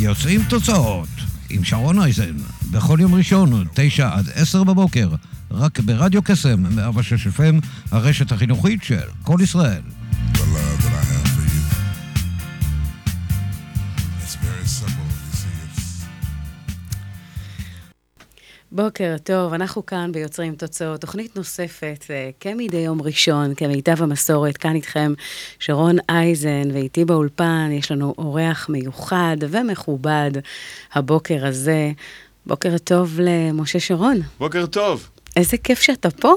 יוצאים תוצאות עם שרון אייזן, בכל יום ראשון, תשע עד עשר בבוקר, רק ברדיו קסם, 106 FM, הרשת החינוכית של כל ישראל. בוקר טוב, אנחנו כאן ביוצרים תוצאות, תוכנית נוספת, אה, כמדי יום ראשון, כמיטב המסורת, כאן איתכם שרון אייזן, ואיתי באולפן יש לנו אורח מיוחד ומכובד הבוקר הזה. בוקר טוב למשה שרון. בוקר טוב. איזה כיף שאתה פה.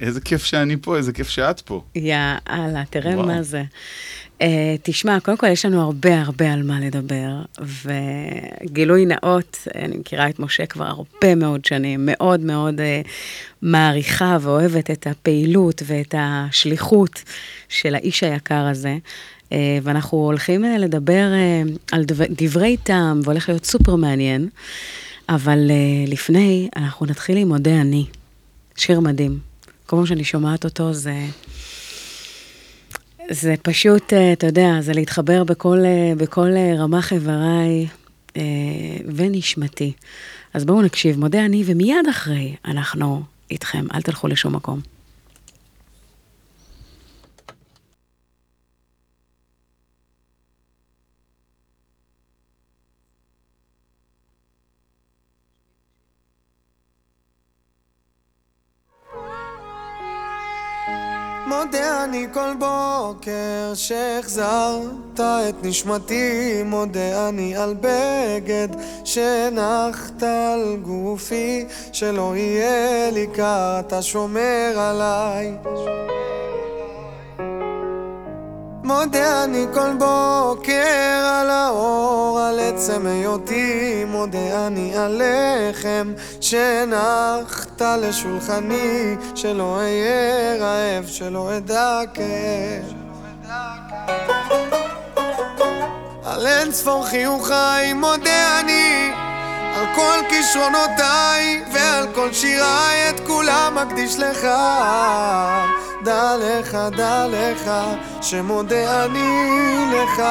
איזה כיף שאני פה, איזה כיף שאת פה. יאללה, תראה וואו. מה זה. Uh, תשמע, קודם כל יש לנו הרבה הרבה על מה לדבר, וגילוי נאות, אני מכירה את משה כבר הרבה מאוד שנים, מאוד מאוד uh, מעריכה ואוהבת את הפעילות ואת השליחות של האיש היקר הזה. Uh, ואנחנו הולכים uh, לדבר uh, על דב, דברי טעם, והולך להיות סופר מעניין, אבל uh, לפני, אנחנו נתחיל עם מודה אני. שיר מדהים. כל פעם שאני שומעת אותו זה... זה פשוט, אה, אתה יודע, זה להתחבר בכל, אה, בכל אה, רמ"ח איבריי ונשמתי. אז בואו נקשיב, מודה אני, ומיד אחרי אנחנו איתכם, אל תלכו לשום מקום. אני כל בוקר שהחזרת את נשמתי מודה אני על בגד שהנחת על גופי שלא יהיה לי קר אתה שומר עליי מודה אני כל בוקר על האור, על עצם היותי, מודה אני על לחם שהנחת לשולחני, שלא אהיה רעב, שלא אדע כאב. על אין ספור חיוכיי מודה אני על כל כישרונותיי ועל כל שיריי את כולם מקדיש לך דע לך, דע לך, שמודה אני לך.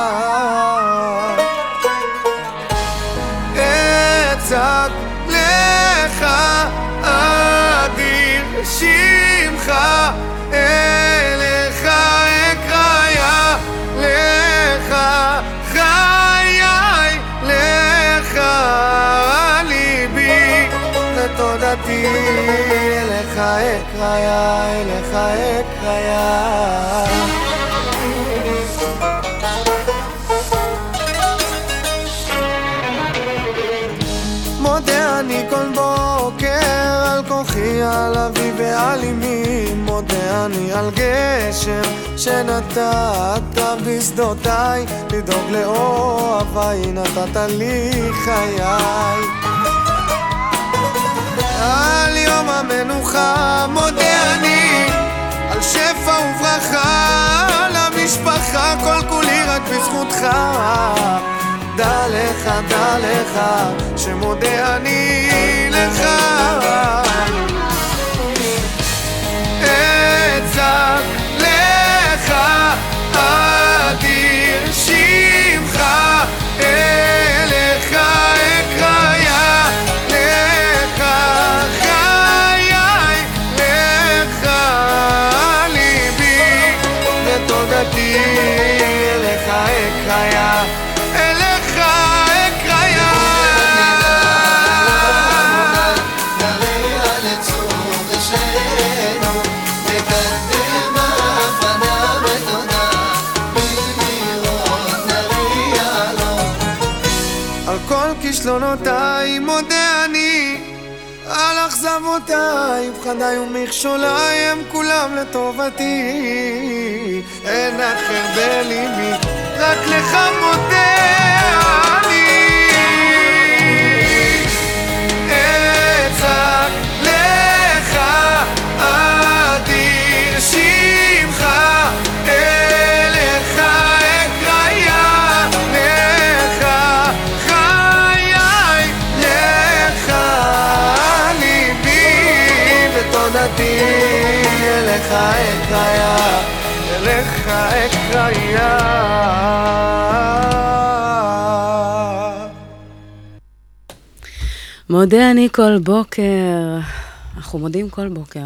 אצעק לך, אדיר שמך, אליך אקריה, לך חיי, לך ליבי, ותודתי אליך אקריה, אליך אקריה. מודה אני כל בוקר על כוחי, על אבי ועל אמי. מודה אני על גשם שנתת בשדותיי. לדאוג לאוהביי נתת לי חיי על יום המנוחה מודה אני על שפע וברכה למשפחה כל כולי רק בזכותך. דע לך, דע לך, שמודה אני אכזבותיי, פחדיי ומכשוליי הם כולם לטובתי. אין אחר בליבי רק לך מודה אני מודה אני כל בוקר. אנחנו מודים כל בוקר.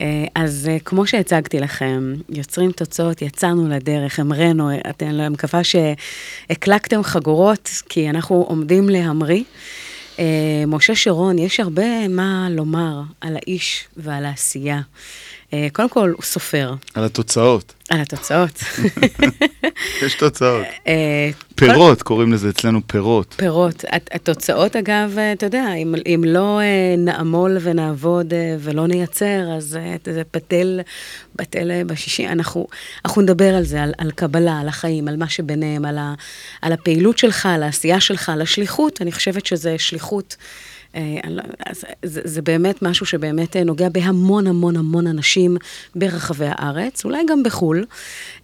אה, אז אה, כמו שהצגתי לכם, יוצרים תוצאות, יצאנו לדרך, המראנו, אתם, אני מקווה שהקלקתם חגורות, כי אנחנו עומדים להמריא. אה, משה שרון, יש הרבה מה לומר על האיש ועל העשייה. אה, קודם כל, הוא סופר, על התוצאות. על התוצאות. יש תוצאות. אה, פירות, קוראים לזה אצלנו פירות. פירות. הת- התוצאות, אגב, אה, אתה יודע, אם, אם לא נעמול ונעבוד ולא נייצר, אז זה בטל, בטל בשישי. אנחנו, אנחנו נדבר על זה, על, על קבלה, על החיים, על מה שביניהם, על, ה, על הפעילות שלך, על העשייה שלך, על השליחות. אני חושבת שזה שליחות. אה, לא- אז זה, זה באמת משהו שבאמת אה, נוגע בהמון המון המון אנשים ברחבי הארץ, אולי גם בחו"ל.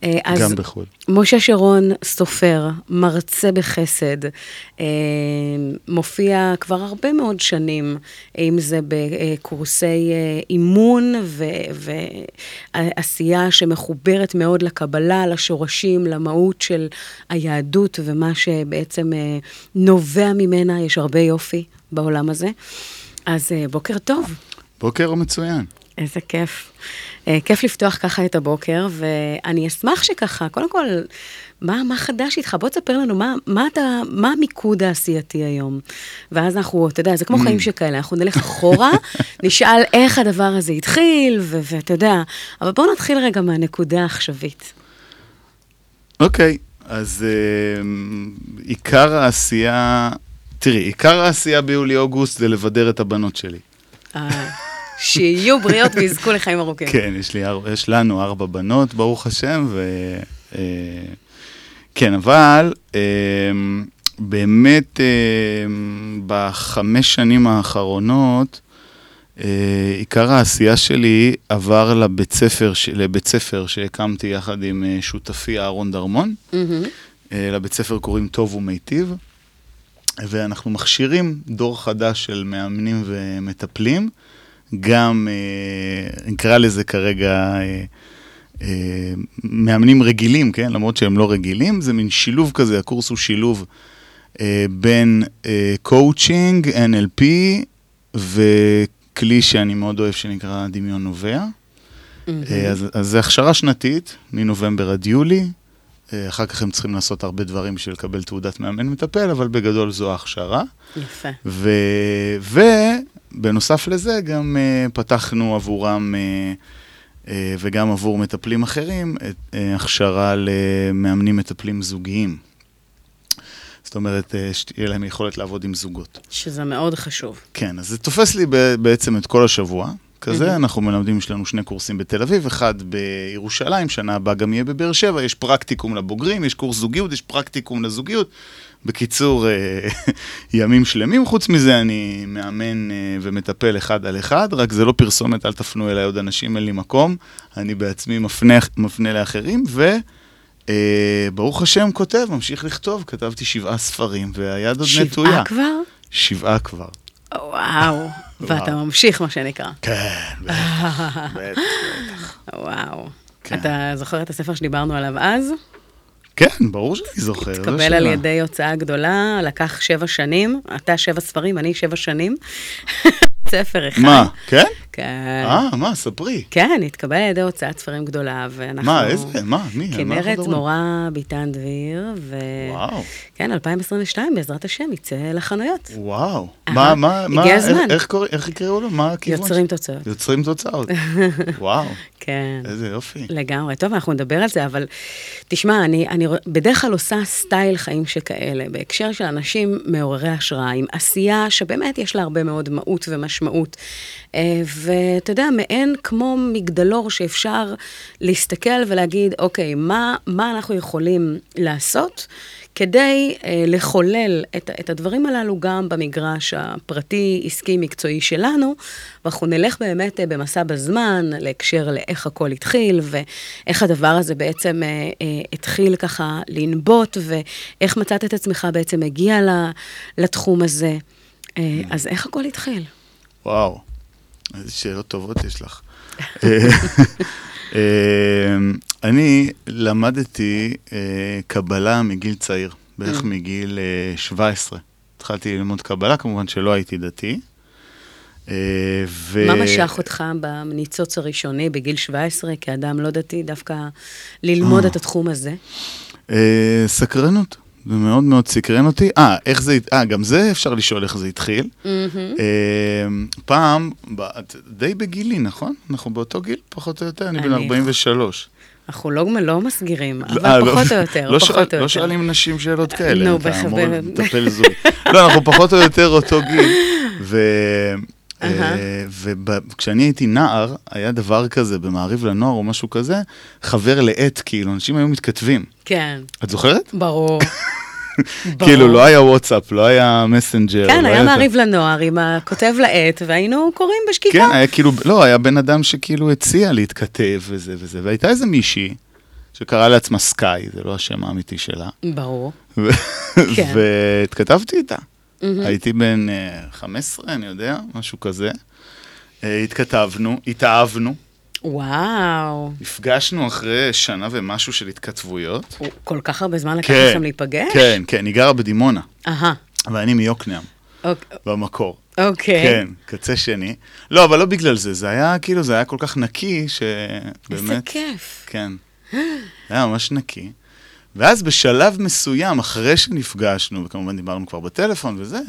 אה, אז גם בחו"ל. משה שרון, סופר, מרצה בחסד, מופיע כבר הרבה מאוד שנים, אם זה בקורסי אימון ו- ועשייה שמחוברת מאוד לקבלה, לשורשים, למהות של היהדות ומה שבעצם נובע ממנה, יש הרבה יופי בעולם הזה. אז אה, בוקר טוב. בוקר מצוין. איזה כיף. Uh, כיף לפתוח ככה את הבוקר, ואני אשמח שככה, קודם כל, מה, מה חדש איתך? בוא תספר לנו מה, מה, אתה, מה המיקוד העשייתי היום. ואז אנחנו, אתה יודע, זה כמו חיים שכאלה, אנחנו נלך אחורה, נשאל איך הדבר הזה התחיל, ואתה יודע, אבל בואו נתחיל רגע מהנקודה העכשווית. אוקיי, אז אה, עיקר העשייה, תראי, עיקר העשייה ביולי-אוגוסט זה לבדר את הבנות שלי. אה, שיהיו בריאות ויזכו לחיים ארוכים. כן, יש, לי, יש לנו ארבע בנות, ברוך השם, ו... אה, כן, אבל אה, באמת אה, בחמש שנים האחרונות, עיקר העשייה שלי עבר לבית ספר, לבית ספר שהקמתי יחד עם שותפי אהרון דרמון. אה, לבית ספר קוראים טוב ומיטיב, ואנחנו מכשירים דור חדש של מאמנים ומטפלים, גם, אה, נקרא לזה כרגע, אה, אה, מאמנים רגילים, כן? למרות שהם לא רגילים, זה מין שילוב כזה, הקורס הוא שילוב בין coaching, NLP, וכלי שאני מאוד אוהב שנקרא דמיון נובע. אה, אז, אז זה הכשרה שנתית, מנובמבר עד יולי. אה, אחר כך הם צריכים לעשות הרבה דברים בשביל לקבל תעודת מאמן מטפל, אבל בגדול זו ההכשרה. יפה. ובנוסף לזה גם uh, פתחנו עבורם uh, וגם עבור מטפלים אחרים הכשרה למאמנים מטפלים זוגיים. זאת אומרת, שתהיה להם יכולת לעבוד עם זוגות. שזה מאוד חשוב. כן, אז זה תופס לי בעצם את כל השבוע. כזה, מהמם. אנחנו מלמדים, יש לנו שני קורסים בתל אביב, אחד בירושלים, שנה הבאה גם יהיה בבאר שבע, יש פרקטיקום לבוגרים, יש קורס זוגיות, יש פרקטיקום לזוגיות. בקיצור, אה, ימים שלמים. חוץ מזה, אני מאמן אה, ומטפל אחד על אחד, רק זה לא פרסומת, אל תפנו אליי עוד אנשים, אין לי מקום. אני בעצמי מפנה, מפנה לאחרים, וברוך השם כותב, ממשיך לכתוב, כתבתי שבעה ספרים, והיד עוד נטויה. שבעה כבר? שבעה כבר. וואו. ואתה ממשיך, מה שנקרא. כן, בטח, בטח. וואו. כן. אתה זוכר את הספר שדיברנו עליו אז? כן, ברור שאני זוכר. זו התקבל. על ידי הוצאה גדולה, לקח שבע שנים, אתה שבע ספרים, אני שבע שנים. ספר אחד. מה, כן? כן. אה, מה, ספרי. כן, התקבל על ידי הוצאת ספרים גדולה, ואנחנו... מה, איזה, מה, מי? כנרת? זמורה ביטן דביר, ו... וואו, כן, 2022, בעזרת השם, יצא לחנויות. וואו. מה, מה, מה, הגיע הזמן. איך יקראו לו? מה הכיוון? יוצרים תוצאות. יוצרים תוצאות. וואו, כן. איזה יופי. לגמרי. טוב, אנחנו נדבר על זה, אבל תשמע, אני, אני בדרך כלל עושה סטייל חיים שכאלה, בהקשר של אנשים מעוררי השראה, עם עשייה שבאמת יש לה הרבה מאוד מהות ומשמעות. אה, ואתה יודע, מעין כמו מגדלור שאפשר להסתכל ולהגיד, אוקיי, מה, מה אנחנו יכולים לעשות כדי אה, לחולל את, את הדברים הללו גם במגרש הפרטי, עסקי, מקצועי שלנו, ואנחנו נלך באמת אה, במסע בזמן להקשר לאיך הכל התחיל, ואיך הדבר הזה בעצם אה, אה, התחיל ככה לנבוט, ואיך מצאת את עצמך בעצם מגיע לתחום הזה. אה, אז איך הכל התחיל? וואו, איזה שאלות טובות יש לך. אה, אה, אני למדתי קבלה מגיל צעיר, בערך מגיל 17. התחלתי ללמוד קבלה, כמובן שלא הייתי דתי. ו... מה משך אותך בניצוץ הראשוני בגיל 17, כאדם לא דתי, דווקא ללמוד את התחום הזה? סקרנות. זה מאוד מאוד סקרן אותי. אה, איך זה, אה, גם זה אפשר לשאול איך זה התחיל. Mm-hmm. אה, פעם, די בגילי, נכון? אנחנו באותו גיל, פחות או יותר, אני בן 43. אנחנו לא, לא מסגירים, אבל 아, לא, פחות לא, או יותר, לא פחות ש... או יותר. לא שואלים נשים שאלות כאלה, נו, אתה אמור לטפל זוג. לא, אנחנו פחות או יותר אותו גיל. וכשאני הייתי נער, היה דבר כזה במעריב לנוער או משהו כזה, חבר לעט, כאילו, אנשים היו מתכתבים. כן. את זוכרת? ברור. כאילו, לא היה וואטסאפ, לא היה מסנג'ר. כן, לא היה מעריב לנוער עם הכותב לעט, והיינו קוראים בשקיקה. כן, היה כאילו, לא, היה בן אדם שכאילו הציע להתכתב וזה וזה, והייתה איזה מישהי שקראה לעצמה סקאי, זה לא השם האמיתי שלה. ברור. כן. והתכתבתי איתה. הייתי בן 15, אה, אני יודע, משהו כזה. אה, התכתבנו, התאהבנו. וואו. נפגשנו אחרי שנה ומשהו של התכתבויות. כל כך הרבה זמן לקח כן, לכם להיפגש? כן, כן, היא גרה בדימונה. אהה. ואני מיוקנעם. אוקיי. במקור. אוקיי. כן, קצה שני. לא, אבל לא בגלל זה, זה היה כאילו, זה היה כל כך נקי, שבאמת... איזה כיף. כן. זה היה ממש נקי. ואז בשלב מסוים, אחרי שנפגשנו, וכמובן דיברנו כבר בטלפון וזה,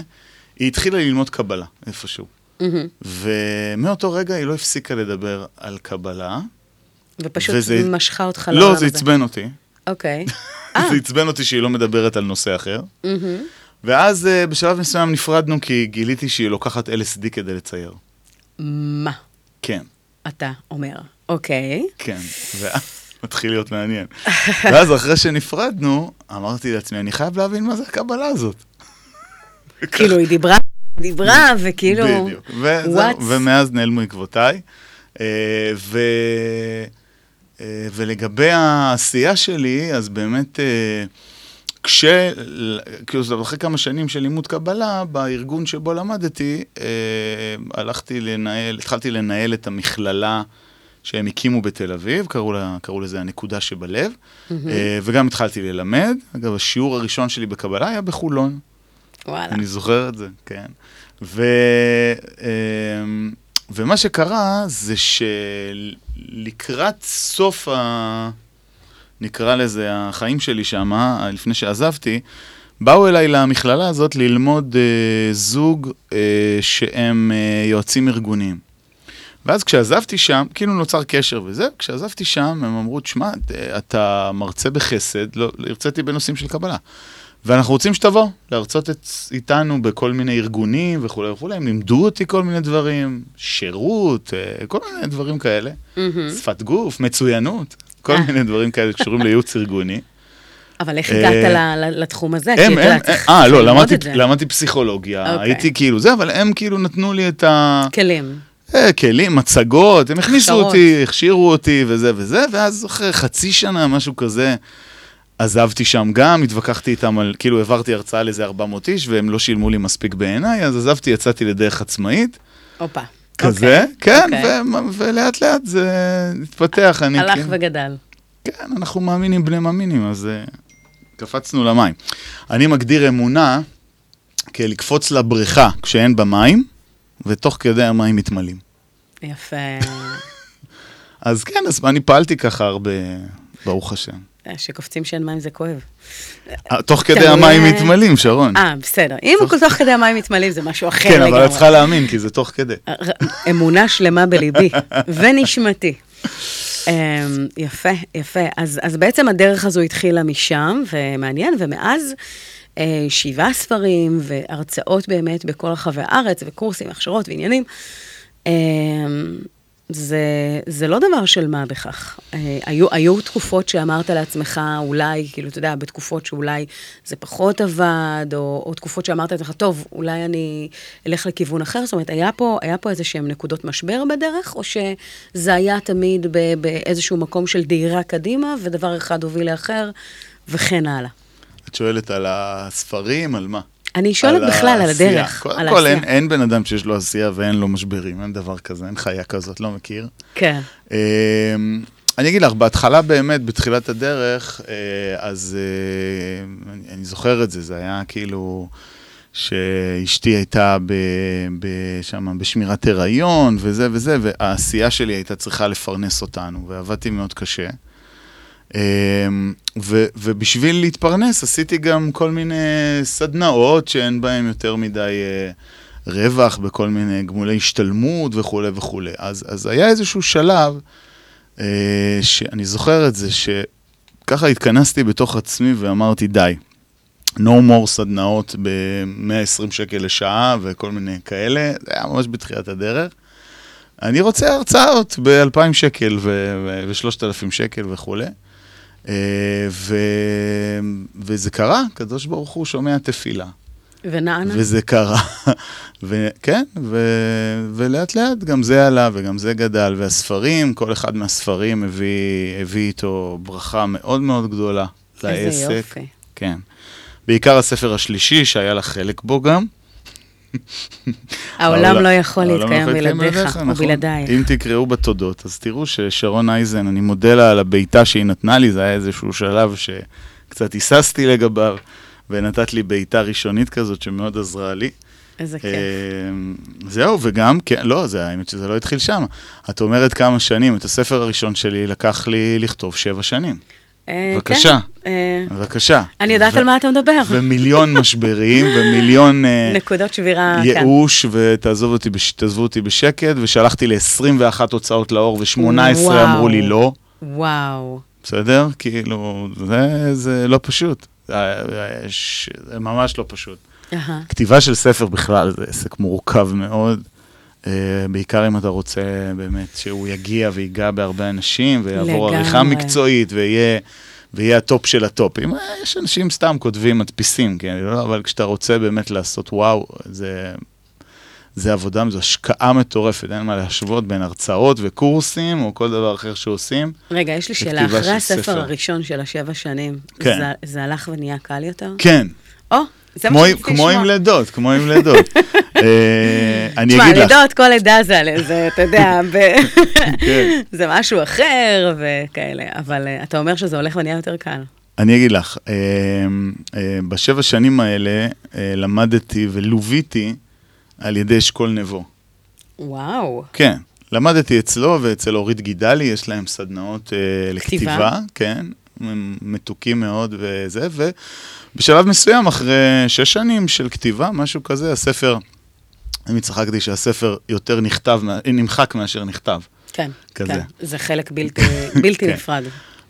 היא התחילה ללמוד קבלה איפשהו. Mm-hmm. ומאותו רגע היא לא הפסיקה לדבר על קבלה. ופשוט וזה... משכה אותך לעולם הזה. לא, זה עצבן אותי. אוקיי. זה עצבן אותי שהיא לא מדברת על נושא אחר. Mm-hmm. ואז uh, בשלב מסוים נפרדנו כי גיליתי שהיא לוקחת LSD כדי לצייר. מה? כן. אתה אומר, אוקיי. כן, ואז מתחיל להיות מעניין. ואז אחרי שנפרדנו, אמרתי לעצמי, אני חייב להבין מה זה הקבלה הזאת. כאילו, היא דיברה דיברה, וכאילו... בדיוק. ומאז נעלמו עקבותיי. אה, ו... אה, ולגבי העשייה שלי, אז באמת, אה, כש... כאילו, אחרי כמה שנים של לימוד קבלה, בארגון שבו למדתי, הלכתי לנהל, התחלתי לנהל את המכללה שהם הקימו בתל אביב, קראו, לה, קראו לזה הנקודה שבלב, mm-hmm. וגם התחלתי ללמד. אגב, השיעור הראשון שלי בקבלה היה בחולון. וואלה. אני זוכר את זה, כן. ו, אמ, ומה שקרה זה שלקראת סוף ה... נקרא לזה, החיים שלי שם, לפני שעזבתי, באו אליי למכללה הזאת ללמוד אה, זוג אה, שהם אה, יועצים ארגוניים. ואז כשעזבתי שם, כאילו נוצר קשר וזה, כשעזבתי שם הם אמרו, תשמע, אתה מרצה בחסד, לא, הרציתי בנושאים של קבלה. ואנחנו רוצים שתבוא להרצות את, איתנו בכל מיני ארגונים וכולי וכולי, הם לימדו אותי כל מיני דברים, שירות, אה, כל מיני דברים כאלה, mm-hmm. שפת גוף, מצוינות, כל אה. מיני דברים כאלה שקשורים לייעוץ ארגוני. אבל איך הגעת אה, לתחום הזה? הם, הם, אה, לא, למדתי פסיכולוגיה, אוקיי. הייתי כאילו זה, אבל הם כאילו נתנו לי את ה... כלים. כלים, מצגות, הם הכניסו אותי, הכשירו אותי וזה וזה, ואז אחרי חצי שנה, משהו כזה, עזבתי שם גם, התווכחתי איתם על, כאילו העברתי הרצאה לאיזה 400 איש, והם לא שילמו לי מספיק בעיניי, אז עזבתי, יצאתי לדרך עצמאית. הופה. כזה, okay. כן, okay. אוקיי. ו- ולאט לאט זה התפתח. אני, הלך כן, וגדל. כן, אנחנו מאמינים בני מאמינים, אז uh, קפצנו למים. אני מגדיר אמונה כלקפוץ לבריכה כשאין בה מים, ותוך כדי המים מתמלאים. יפה. אז כן, אז אני פעלתי ככה הרבה, ברוך השם. שקופצים שאין מים זה כואב. אה, תוך כדי המים מתמלאים, שרון. אה, בסדר. אם הוא תוך כדי המים מתמלאים זה משהו אחר לגמרי. כן, אבל את צריכה להאמין, כי זה תוך כדי. אה, אמונה שלמה בליבי ונשמתי. אמ, יפה, יפה. אז, בעצם הדרך הזו התחילה משם, ומעניין, ומאז אה, שבעה ספרים והרצאות באמת בכל רחבי הארץ, וקורסים, הכשרות ועניינים. זה, זה לא דבר של מה בכך. אה, היו, היו תקופות שאמרת לעצמך, אולי, כאילו, אתה יודע, בתקופות שאולי זה פחות עבד, או, או תקופות שאמרת לעצמך, טוב, אולי אני אלך לכיוון אחר. זאת אומרת, היה פה, היה פה איזה שהן נקודות משבר בדרך, או שזה היה תמיד באיזשהו מקום של דהירה קדימה, ודבר אחד הוביל לאחר, וכן הלאה. את שואלת על הספרים, על מה? אני שואלת בכלל על הדרך, קודם על כל, אין, אין בן אדם שיש לו עשייה ואין לו משברים, אין דבר כזה, אין חיה כזאת, לא מכיר. כן. אמ, אני אגיד לך, בהתחלה באמת, בתחילת הדרך, אה, אז אה, אני, אני זוכר את זה, זה היה כאילו שאשתי הייתה ב, ב, שמה, בשמירת הריון וזה וזה, והעשייה שלי הייתה צריכה לפרנס אותנו, ועבדתי מאוד קשה. אמ, ו, ובשביל להתפרנס עשיתי גם כל מיני סדנאות שאין בהן יותר מדי אה, רווח בכל מיני גמולי השתלמות וכולי וכולי. אז, אז היה איזשהו שלב, אה, שאני זוכר את זה, שככה התכנסתי בתוך עצמי ואמרתי, די, no more סדנאות ב-120 שקל לשעה וכל מיני כאלה, זה היה ממש בתחילת הדרך. אני רוצה הרצאות ב-2,000 שקל ו-3,000 שקל וכולי. אה, ו... וזה קרה, הקדוש ברוך הוא שומע תפילה. ונענה. וזה קרה, וכן, ו... ולאט לאט גם זה עלה וגם זה גדל, והספרים, כל אחד מהספרים הביא, הביא איתו ברכה מאוד מאוד גדולה לעסק. איזה יופי. כן. בעיקר הספר השלישי, שהיה לה חלק בו גם. העולם לא יכול להתקיים בלעדיך או בלעדיי. אם תקראו בתודות, אז תראו ששרון אייזן, אני מודה לה על הבעיטה שהיא נתנה לי, זה היה איזשהו שלב שקצת היססתי לגביו, ונתת לי בעיטה ראשונית כזאת שמאוד עזרה לי. איזה כיף. אה, זהו, וגם, כן, לא, זה האמת שזה לא התחיל שם. את אומרת כמה שנים, את הספר הראשון שלי לקח לי לכתוב שבע שנים. אה, בבקשה, כן. בבקשה. אני יודעת על מה אתה מדבר. ומיליון משברים, ומיליון... אה, נקודות שבירה, כן. ייאוש, ותעזבו אותי בשקט, ושלחתי ל-21 הוצאות לאור, ו-18 אמרו לי לא. וואו. בסדר? כאילו, זה לא פשוט. זה ממש לא פשוט. כתיבה של ספר בכלל זה עסק מורכב מאוד. Uh, בעיקר אם אתה רוצה באמת שהוא יגיע ויגע בהרבה אנשים, ויעבור עריכה מקצועית, ויהיה, ויהיה הטופ של הטופים. יש אנשים סתם כותבים מדפיסים, כן? לא, אבל כשאתה רוצה באמת לעשות וואו, זה, זה עבודה, זו השקעה מטורפת, אין מה להשוות בין הרצאות וקורסים, או כל דבר אחר שעושים. רגע, יש לי שאלה, אחרי הספר ספר. הראשון של השבע שנים, כן. זה, זה הלך ונהיה קל יותר? כן. או, לשמוע. כמו עם לידות, כמו עם לידות. אה, אני אגיד לך. תשמע, לידות, כל לידה זה, אתה יודע, כן. זה משהו אחר וכאלה, אבל אה, אתה אומר שזה הולך ונהיה יותר קל. אני אגיד לך, אה, בשבע שנים האלה למדתי ולוויתי על ידי אשכול נבו. וואו. כן. למדתי אצלו ואצל אורית גידלי, יש להם סדנאות אה, לכתיבה, כן, הם מתוקים מאוד וזה, ובשלב מסוים, אחרי שש שנים של כתיבה, משהו כזה, הספר, אני צחקתי שהספר יותר נכתב, נמחק מאשר נכתב. כן, כזה. כן, זה חלק בלתי, בלתי כן. נפרד.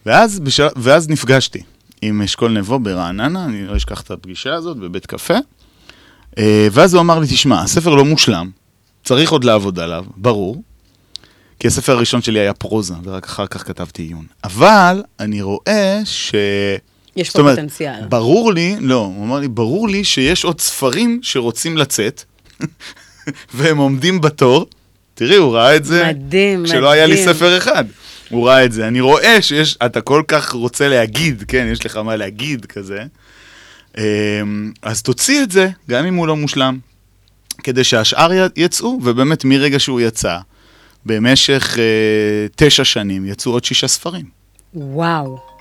ואז, בשל... ואז נפגשתי עם אשכול נבו ברעננה, אני לא אשכח את הפגישה הזאת בבית קפה, אה, ואז הוא אמר לי, תשמע, הספר לא מושלם, צריך עוד לעבוד עליו, ברור, כי הספר הראשון שלי היה פרוזה, ורק אחר כך כתבתי עיון. אבל אני רואה ש... יש פה אומרת, פוטנציאל. ברור לי, לא, הוא אמר לי, ברור לי שיש עוד ספרים שרוצים לצאת, והם עומדים בתור. תראי, הוא ראה את זה. מדהים, כשלא מדהים. היה לי ספר אחד. הוא ראה את זה. אני רואה שיש, אתה כל כך רוצה להגיד, כן, יש לך מה להגיד כזה. אמ, אז תוציא את זה, גם אם הוא לא מושלם, כדי שהשאר יצאו, ובאמת מרגע שהוא יצא, במשך אה, תשע שנים יצאו עוד שישה ספרים. וואו.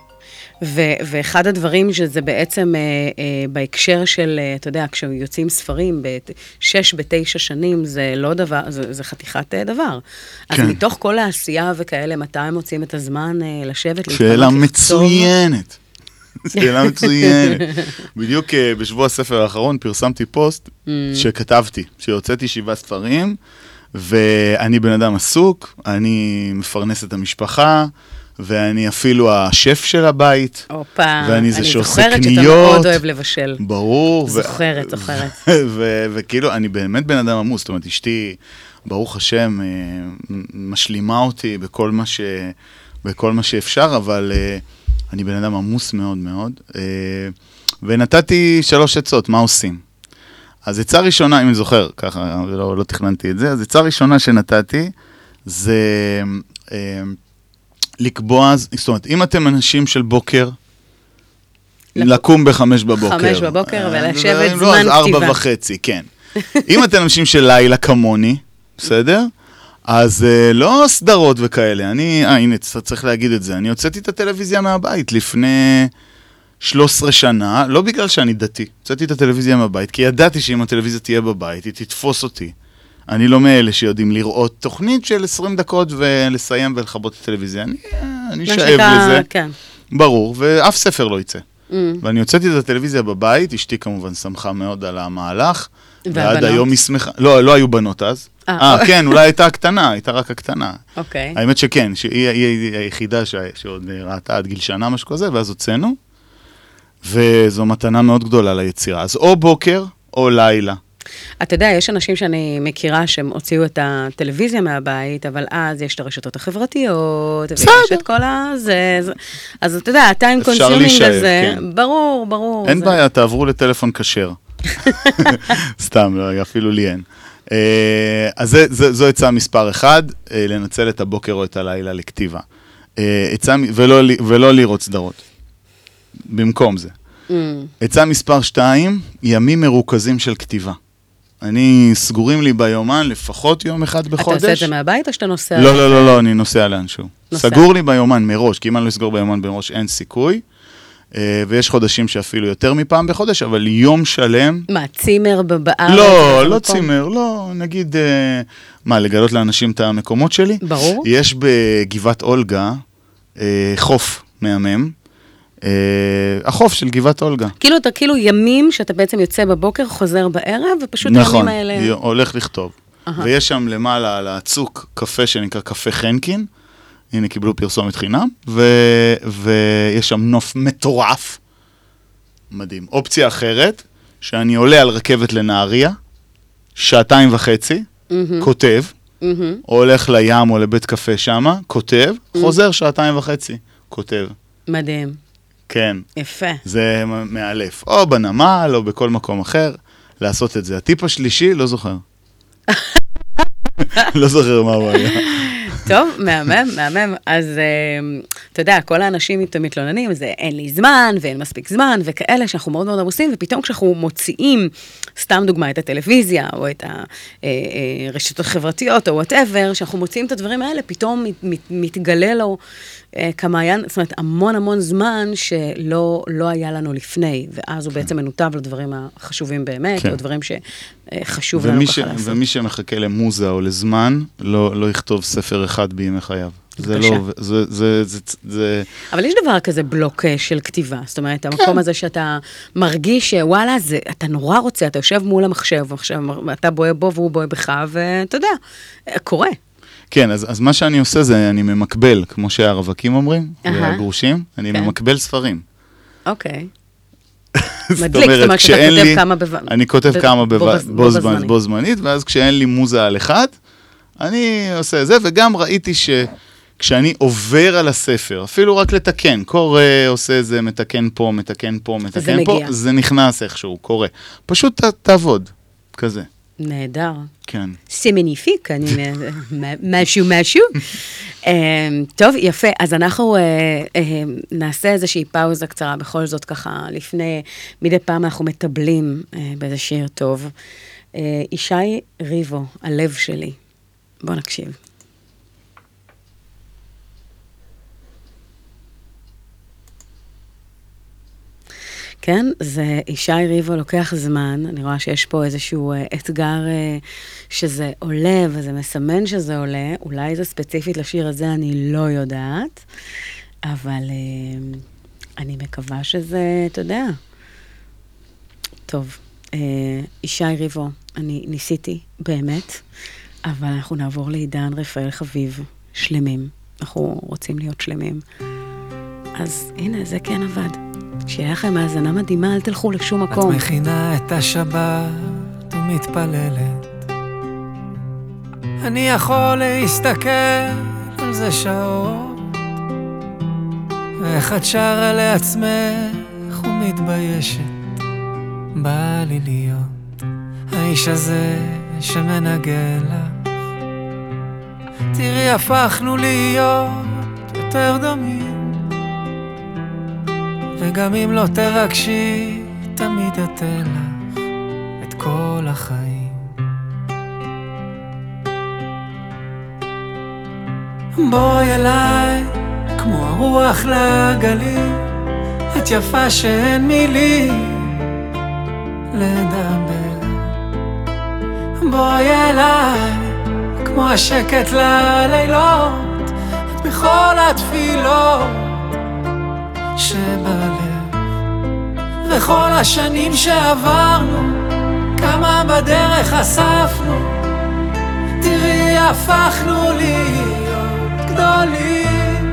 ו- ואחד הדברים שזה בעצם אה, אה, בהקשר של, אה, אתה יודע, כשיוצאים ספרים בשש, בתשע שנים, זה לא דבר, זה, זה חתיכת אה, דבר. כן. אז מתוך כל העשייה וכאלה, מתי הם מוצאים את הזמן אה, לשבת, להתקרב, שאלה מצוינת. שאלה מצוינת. בדיוק אה, בשבוע הספר האחרון פרסמתי פוסט mm. שכתבתי, שהוצאתי שבעה ספרים. ואני בן אדם עסוק, אני מפרנס את המשפחה, ואני אפילו השף של הבית. הופה, ואני זה שעושה קניות. אני זוכרת שאתה מאוד אוהב לבשל. ברור. זוכרת, זוכרת. וכאילו, אני באמת בן אדם עמוס, זאת אומרת, אשתי ברוך השם, אה, משלימה אותי בכל מה, ש, בכל מה שאפשר, אבל אה, אני בן אדם עמוס מאוד מאוד. אה, ונתתי שלוש עצות, מה עושים? אז עצה ראשונה, אם אני זוכר, ככה, לא, לא תכננתי את זה, אז עצה ראשונה שנתתי זה אה, לקבוע, זאת אומרת, אם אתם אנשים של בוקר, לקום בחמש בבוקר. חמש בבוקר אה, ולשבת לא, זמן אז ארבע כתיבה. וחצי, כן. אם אתם אנשים של לילה כמוני, בסדר? אז uh, לא סדרות וכאלה. אני, אה, הנה, צריך להגיד את זה. אני הוצאתי את הטלוויזיה מהבית לפני 13 שנה, לא בגלל שאני דתי. הוצאתי את הטלוויזיה מהבית, כי ידעתי שאם הטלוויזיה תהיה בבית, היא תתפוס אותי. אני לא מאלה שיודעים לראות תוכנית של 20 דקות ולסיים ולכבות את הטלוויזיה. אני, אני אשאב שנקרא, לזה. כן. ברור, ואף ספר לא יצא. Mm. ואני הוצאתי את הטלוויזיה בבית, אשתי כמובן שמחה מאוד על המהלך. ועד והבנות? היום היא שמחה, לא, לא היו בנות אז. אה. אה, כן, אולי הייתה הקטנה, הייתה רק הקטנה. אוקיי. האמת שכן, שהיא היא- היא היחידה שעוד ראתה עד גיל שנה, משהו כזה, ואז הוצאנו. וזו מתנה מאוד גדולה ליצירה. אז או בוקר או לילה. אתה יודע, יש אנשים שאני מכירה שהם הוציאו את הטלוויזיה מהבית, אבל אז יש את הרשתות החברתיות, ויש את כל ה... זה, זה. אז אתה יודע, ה time consuming הזה, כן. ברור, ברור. אין זה- בעיה, תעברו לטלפון כשר. סתם, לא, אפילו לי אין. אה, אז זה- זה- זו עצה מספר אחד, אה, לנצל את הבוקר או את הלילה לכתיבה. אה, עצה, ולא ולא לראות סדרות. במקום זה. Mm. עצה מספר שתיים, ימים מרוכזים של כתיבה. אני, סגורים לי ביומן לפחות יום אחד אתה בחודש. עושה את זה מהבית או שאתה נוסע? לא, לא, לא, לא, אני נוסע לאנשהו. נוסע. סגור לי ביומן מראש, כי אם אני לא אסגור ביומן מראש אין סיכוי. אה, ויש חודשים שאפילו יותר מפעם בחודש, אבל יום שלם... מה, צימר בארץ? לא, לא? צימר, לא, נגיד, אה, מה, לגלות לאנשים את המקומות שלי? ברור. יש בגבעת אולגה אה, חוף מהמם, החוף של גבעת אולגה. כאילו אתה כאילו ימים שאתה בעצם יוצא בבוקר, חוזר בערב, ופשוט נכון, הימים האלה... י- הולך לכתוב. ויש שם למעלה על הצוק קפה שנקרא קפה חנקין, הנה קיבלו פרסומת חינם, ו- ויש שם נוף מטורף, מדהים. אופציה אחרת, שאני עולה על רכבת לנהריה, שעתיים וחצי, כותב, מהמם. או הולך לים או לבית קפה שמה, כותב, חוזר שעתיים וחצי, כותב. מדהים. כן, יפה. זה מאלף. או בנמל או בכל מקום אחר, לעשות את זה. הטיפ השלישי, לא זוכר. לא זוכר מה הוא היה. טוב, מהמם, מהמם. אז אה, אתה יודע, כל האנשים מת- מתלוננים, זה אין לי זמן ואין מספיק זמן וכאלה שאנחנו מאוד מאוד עמוסים, ופתאום כשאנחנו מוציאים, סתם דוגמה, את הטלוויזיה או את הרשתות החברתיות או וואטאבר, שאנחנו מוציאים את הדברים האלה, פתאום מת, מת, מתגלה לו אה, כמעיין, זאת אומרת, המון המון זמן שלא לא היה לנו לפני, ואז הוא בעצם מנותב לדברים החשובים באמת, כן. או דברים שחשוב לנו ככה ש... לעשות. ומי שמחכה למוזה או לזמן, לא, לא יכתוב ספר אחד בימי חייו. זה. לא, זה, זה, זה, זה, אבל יש דבר כזה בלוק אה, של כתיבה, זאת אומרת, כן. המקום הזה שאתה מרגיש שוואלה, זה, אתה נורא רוצה, אתה יושב מול המחשב, עכשיו אתה בוהה בו והוא בוהה בך, ואתה יודע, אה, קורה. כן, אז, אז מה שאני עושה זה, אני ממקבל, כמו שהרווקים אומרים, אהה. והגרושים, אני כן. ממקבל ספרים. אוקיי. מדליק, זאת אומרת שאתה כשאין כותב לי- כמה אני כותב ב- כמה בו בז- בו זמנית, ואז כשאין לי מוזה על אחד, אני עושה זה, וגם ראיתי שכשאני עובר על הספר, אפילו רק לתקן, קורא, עושה זה, מתקן פה, מתקן פה, מתקן פה, מגיע. זה נכנס איכשהו, קורה. פשוט ת- תעבוד, כזה, נהדר. כן. סמניפיק, אני, משהו משהו. אה, טוב, יפה, אז אנחנו אה, אה, נעשה איזושהי פאוזה קצרה, בכל זאת ככה, לפני, מדי פעם אנחנו מטבלים באיזה שיר טוב. ישי ריבו, הלב שלי. בוא נקשיב. כן, זה ישי ריבו לוקח זמן, אני רואה שיש פה איזשהו אה, אתגר אה, שזה עולה וזה מסמן שזה עולה, אולי זה ספציפית לשיר הזה, אני לא יודעת, אבל אה, אני מקווה שזה, אתה יודע. טוב, ישי ריבו, אני ניסיתי, באמת, אבל אנחנו נעבור לעידן רפאל חביב, שלמים. אנחנו רוצים להיות שלמים. אז הנה, זה כן עבד. שיהיה לכם האזנה מדהימה, אל תלכו לשום את מקום. מכינה את השבת ומתפללת. אני יכול להסתכל על זה שעות, ואיך את שרה לעצמך ומתביישת, בא לי להיות האיש הזה שמנגן לך. תראי, הפכנו להיות יותר דומים, וגם אם לא תרגשי, תמיד אתן לך את כל החיים. בואי אליי, כמו הרוח לגלים, את יפה שאין מילים לדבר. בואי אליי, כמו השקט ללילות, את בכל התפילות שבלב. וכל השנים שעברנו, כמה בדרך אספנו, תראי הפכנו להיות גדולים.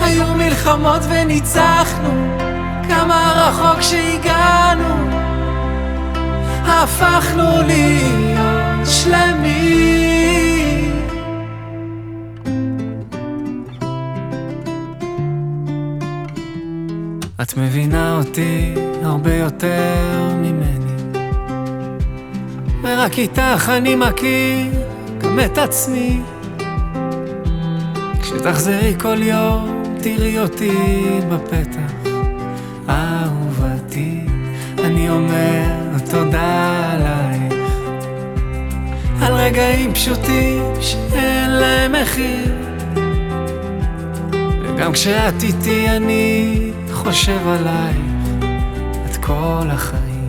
היו מלחמות וניצחנו, כמה רחוק שהגענו, הפכנו להיות שלמים. את מבינה אותי הרבה יותר ממני. ורק איתך אני מכיר גם את עצמי. כשתחזרי כל יום תראי אותי בפתח. אהובתי אני אומר תודה עלייך. על רגעים פשוטים שאין להם מחיר. וגם כשאת איתי אני חושב עלייך את כל החיים.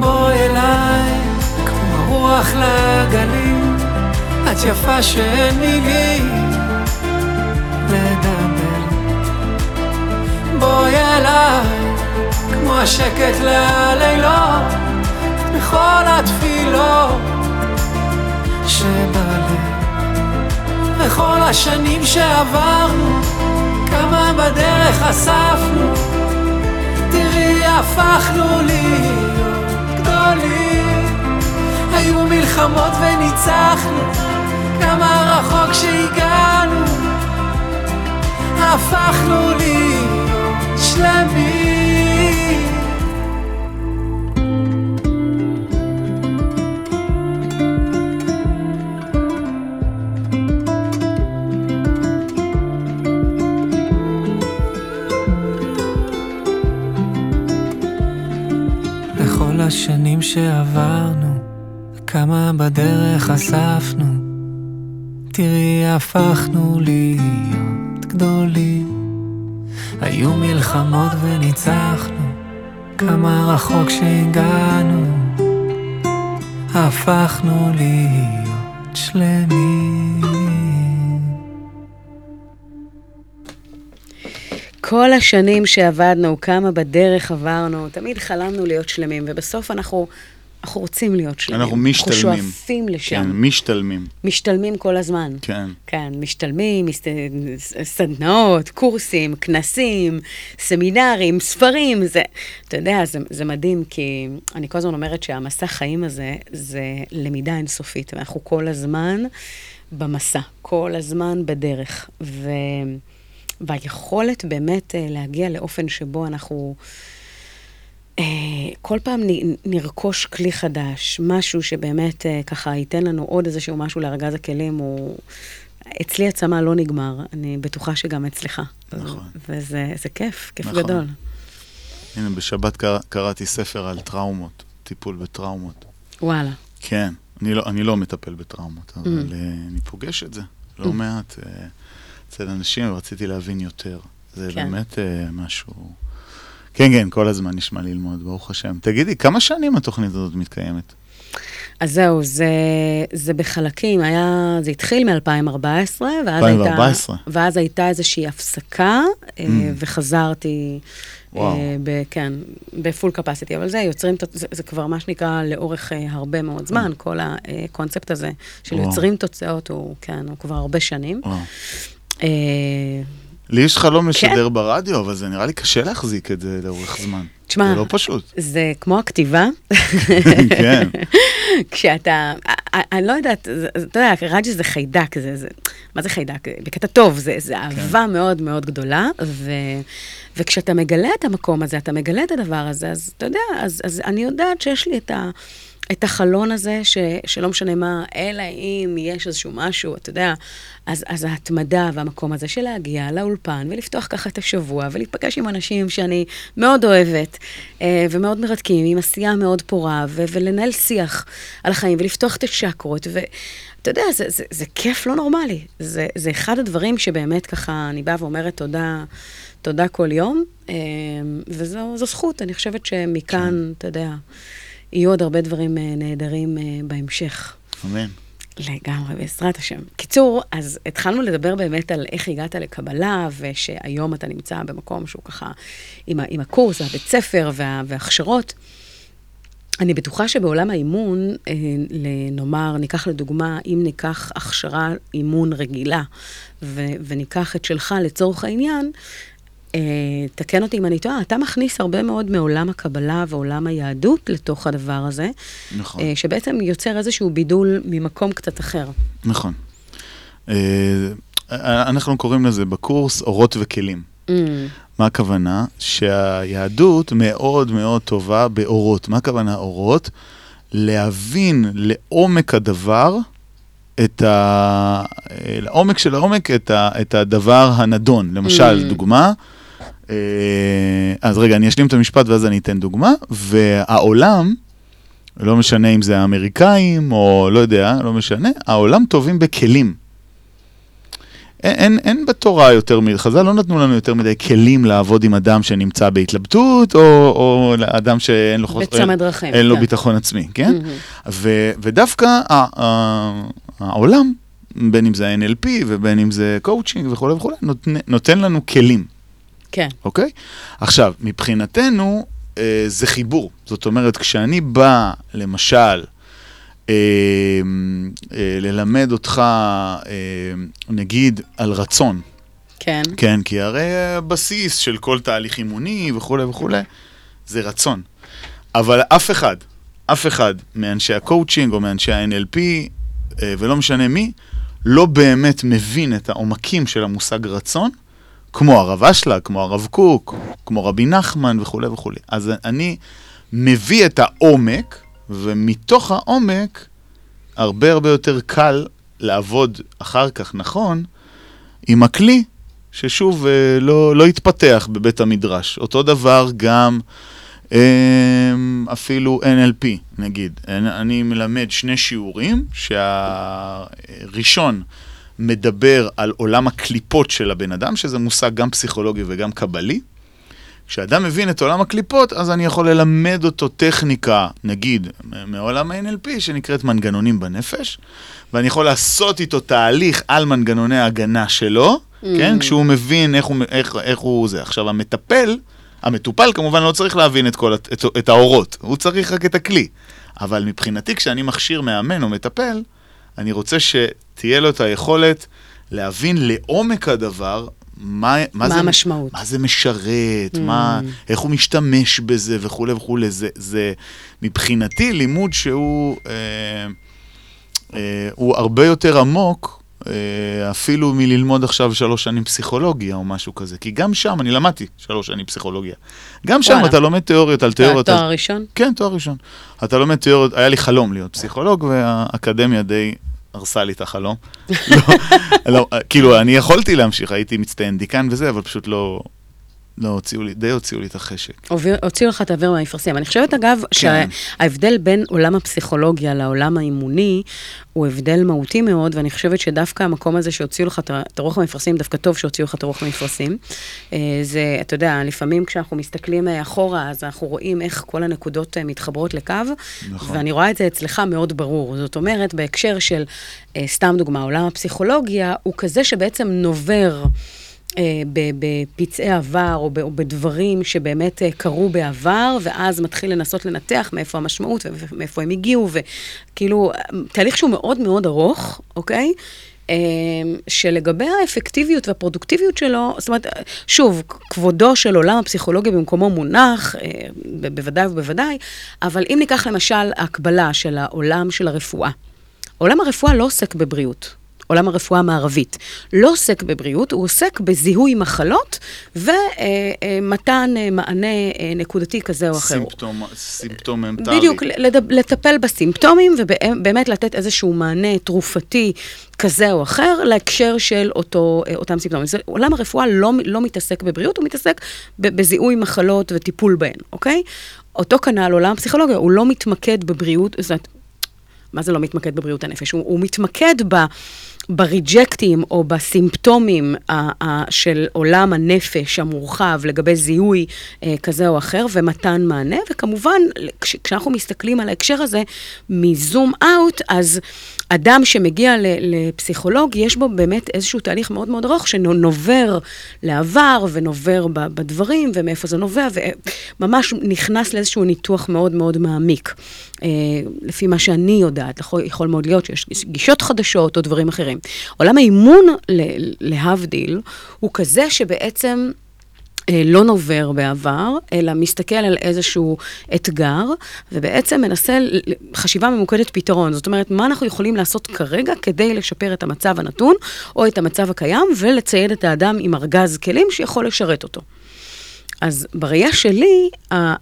בואי אליי, כמו הרוח לגלים, את יפה שאין מילים לדבר. בואי אליי, כמו השקט ללילות, בכל התפילות שבלב. וכל השנים שעברנו, כמה בדרך אספנו, תראי הפכנו להיות גדולים. היו מלחמות וניצחנו, כמה רחוק שהגענו, הפכנו להיות שלמים. השנים שעברנו, כמה בדרך אספנו, תראי הפכנו להיות גדולים. היו מלחמות וניצחנו, כמה רחוק שהגענו, הפכנו להיות שלמים. כל השנים שעבדנו, כמה בדרך עברנו, תמיד חלמנו להיות שלמים, ובסוף אנחנו, אנחנו רוצים להיות שלמים. אנחנו משתלמים. אנחנו שואפים לשם. כן, משתלמים. משתלמים כל הזמן. כן. כן, משתלמים, מס... סדנאות, קורסים, כנסים, סמינרים, ספרים, זה, אתה יודע, זה, זה מדהים, כי אני כל הזמן אומרת שהמסע חיים הזה, זה למידה אינסופית, ואנחנו כל הזמן במסע, כל הזמן בדרך. ו... והיכולת באמת אה, להגיע לאופן שבו אנחנו אה, כל פעם נרכוש כלי חדש, משהו שבאמת אה, ככה ייתן לנו עוד איזשהו משהו לארגז הכלים, הוא... אצלי הצמא לא נגמר, אני בטוחה שגם אצלך. נכון. וזה זה כיף, כיף נכון. גדול. הנה, בשבת קרא, קראתי ספר על טראומות, טיפול בטראומות. וואלה. כן, אני לא, אני לא מטפל בטראומות, אבל mm. אני פוגש את זה לא Mm. מעט אצל אנשים, ורציתי להבין יותר. זה כן. באמת uh, משהו... כן, כן, כל הזמן נשמע ללמוד, ברוך השם. תגידי, כמה שנים התוכנית הזאת מתקיימת? אז זהו, זה, זה בחלקים, היה, זה התחיל מ-2014, ואז 2014. הייתה, ואז הייתה איזושהי הפסקה, mm. Mm. וחזרתי, וואו. אה, ב, כן, בפול קפסיטי, אבל זה יוצרים, זה, זה כבר מה שנקרא לאורך אה, הרבה מאוד זמן, כל הקונספט הזה של וואו. יוצרים תוצאות, הוא, כן, הוא כבר הרבה שנים. וואו. אה, לי יש חלום כן. לשדר ברדיו, אבל זה נראה לי קשה להחזיק את זה לאורך זמן. תשמע, זה לא פשוט. זה כמו הכתיבה. כן. כשאתה, אני לא יודעת, אתה יודע, רג'י זה חיידק, זה, זה, מה זה חיידק? בקטע טוב, זה, זה אהבה מאוד מאוד גדולה, ו, וכשאתה מגלה את המקום הזה, אתה מגלה את הדבר הזה, אז אתה יודע, אז, אז אני יודעת שיש לי את ה... את החלון הזה, ש, שלא משנה מה, אלא אם יש איזשהו משהו, אתה יודע, אז, אז ההתמדה והמקום הזה של להגיע לאולפן ולפתוח ככה את השבוע ולהיפגש עם אנשים שאני מאוד אוהבת אה, ומאוד מרתקים, עם עשייה מאוד פורה, ו, ולנהל שיח על החיים ולפתוח את הצ'קרות, ואתה יודע, זה, זה, זה כיף לא נורמלי. זה, זה אחד הדברים שבאמת ככה, אני באה ואומרת תודה, תודה כל יום, אה, וזו זו זכות, אני חושבת שמכאן, אתה יודע, יהיו עוד הרבה דברים אה, נהדרים אה, בהמשך. אמן. לגמרי, בעזרת השם. קיצור, אז התחלנו לדבר באמת על איך הגעת לקבלה, ושהיום אתה נמצא במקום שהוא ככה, עם, עם הקורס, הבית ספר וה, וההכשרות. אני בטוחה שבעולם האימון, אה, נאמר, ניקח לדוגמה, אם ניקח הכשרה אימון רגילה, ו- וניקח את שלך לצורך העניין, תקן אותי אם אני טועה, אתה מכניס הרבה מאוד מעולם הקבלה ועולם היהדות לתוך הדבר הזה, נכון. אה, שבעצם יוצר איזשהו בידול ממקום קצת אחר. נכון. אה, אנחנו קוראים לזה בקורס אורות וכלים. Mm, מה הכוונה? שהיהדות מאוד מאוד טובה באורות. מה הכוונה אורות? להבין לעומק הדבר, את ה... לעומק של העומק, את, ה... את הדבר הנדון. למשל, Mm. דוגמה, אה, אז רגע, אני אשלים את המשפט ואז אני אתן דוגמה, והעולם, לא משנה אם זה האמריקאים או לא יודע, לא משנה, העולם טובים בכלים. אין, אין, אין בתורה יותר מדי, חז"ל לא נתנו לנו יותר מדי כלים לעבוד עם אדם שנמצא בהתלבטות, או, או אדם שאין לו, חוס- בצמד אין, דרכים, אין לו כן. ביטחון עצמי, כן? מהמם. ו, ודווקא ה, ה, העולם, בין אם זה ה-NLP ובין אם זה קואוצ'ינג וכולי וכולי, נותן, נותן לנו כלים. כן. אוקיי? עכשיו, מבחינתנו אה, זה חיבור. זאת אומרת, כשאני בא, למשל, אה, אה, ללמד אותך, אה, נגיד, על רצון, כן. כן, כי הרי הבסיס של כל תהליך אימוני וכולי וכולי, זה רצון. אבל אף אחד, אף אחד מאנשי הקואוצ'ינג או מאנשי ה-NLP, אה, ולא משנה מי, לא באמת מבין את העומקים של המושג רצון, כמו הרב אשלג, כמו הרב קוק, כמו רבי נחמן וכולי וכולי. אז אני מביא את העומק, ומתוך העומק הרבה הרבה יותר קל לעבוד אחר כך נכון עם הכלי ששוב אה, לא, לא התפתח בבית המדרש. אותו דבר גם אה, אפילו NLP, נגיד. אני- מלמד שני שיעורים, שהראשון מדבר על עולם הקליפות של הבן אדם, שזה מושג גם פסיכולוגי וגם קבלי. כשאדם מבין את עולם הקליפות, אז אני יכול ללמד אותו טכניקה, נגיד, מעולם ה-NLP, שנקראת מנגנונים בנפש, ואני יכול לעשות איתו תהליך על מנגנוני ההגנה שלו, mm. כן? כשהוא מבין איך הוא, איך, איך הוא זה. עכשיו, המטפל, המטופל כמובן לא צריך להבין את, כל, את, את האורות, הוא צריך רק את הכלי. אבל מבחינתי, כשאני מכשיר מאמן או מטפל, אני רוצה שתהיה לו את היכולת להבין לעומק הדבר, מה, מה, מה זה, המשמעות? מה זה משרת, mm. מה, איך הוא משתמש בזה וכולי וכולי. זה, זה מבחינתי לימוד שהוא אה, אה, הוא הרבה יותר עמוק, אפילו מללמוד עכשיו שלוש שנים פסיכולוגיה או משהו כזה. כי גם שם, אני למדתי שלוש שנים פסיכולוגיה. גם שם וואלה. אתה לומד תיאוריות על תיאוריות. תואר על... ראשון? כן, תואר ראשון. אתה לומד תיאוריות, היה לי חלום להיות פסיכולוג, והאקדמיה די הרסה לי את החלום. לא, לא, כאילו, אני יכולתי להמשיך, הייתי מצטיין דיקן וזה, אבל פשוט לא, לא הוציאו לי, די הוציאו לי את החשק. הוציאו לך את האוויר מהמפרשים. אני חושבת, אגב, כן. שההבדל בין עולם הפסיכולוגיה לעולם האימוני הוא הבדל מהותי מאוד, ואני חושבת שדווקא המקום הזה שהוציאו לך את הרוח המפרשים, דווקא טוב שהוציאו לך את הרוח המפרשים. אה, זה, אתה יודע, לפעמים כשאנחנו מסתכלים אה, אחורה, אז אנחנו רואים איך כל הנקודות אה, מתחברות לקו, נכון. ואני רואה את זה אצלך מאוד ברור. זאת אומרת, בהקשר של, סתם דוגמה, עולם הפסיכולוגיה, הוא כזה שבעצם נובר. אה, בפצעי עבר או, או בדברים שבאמת אה, קרו בעבר, ואז מתחיל לנסות לנתח מאיפה המשמעות ומאיפה הם הגיעו, וכאילו, תהליך שהוא מאוד מאוד ארוך, אוקיי? אה, שלגבי האפקטיביות והפרודוקטיביות שלו, זאת אומרת, שוב, כבודו של עולם הפסיכולוגיה במקומו מונח, בוודאי ובוודאי, אבל אם ניקח למשל הקבלה של העולם של הרפואה, עולם הרפואה לא עוסק בבריאות. עולם הרפואה המערבית. לא עוסק בבריאות, הוא עוסק בזיהוי מחלות ומתן אה, מענה אה, נקודתי כזה או אחר. סימפטום, סימפטומנטרי. בדיוק, לטפל בסימפטומים ובאמת לתת איזשהו מענה תרופתי כזה או אחר להקשר של אותו, אה, אותם סימפטומים. זה, עולם הרפואה לא, לא מתעסק בבריאות, הוא מתעסק בזיהוי מחלות וטיפול בהן, אוקיי? אותו כנ"ל עולם הפסיכולוגיה, הוא לא מתמקד בבריאות, זאת אומרת, מה זה לא מתמקד בבריאות הנפש? הוא, הוא מתמקד ב... בריג'קטים או בסימפטומים של עולם הנפש המורחב לגבי זיהוי אה, כזה או אחר ומתן מענה, וכמובן, כש, כשאנחנו מסתכלים על ההקשר הזה מזום אאוט, אז אדם שמגיע לפסיכולוג, יש בו באמת איזשהו תהליך מאוד מאוד ארוך שנובר לעבר ונובר בדברים ומאיפה זה נובע, וממש נכנס לאיזשהו ניתוח מאוד מאוד מעמיק. אה, לפי מה שאני יודעת, יכול, יכול מאוד להיות שיש גישות חדשות או דברים אחרים. עולם האימון, להבדיל, הוא כזה שבעצם... אה, לא נובר בעבר, אלא מסתכל על איזשהו אתגר, ובעצם מנסה חשיבה ממוקדת פתרון. זאת אומרת, מה אנחנו יכולים לעשות כרגע כדי לשפר את המצב הנתון, או את המצב הקיים, ולצייד את האדם עם ארגז כלים שיכול לשרת אותו. אז בראייה שלי,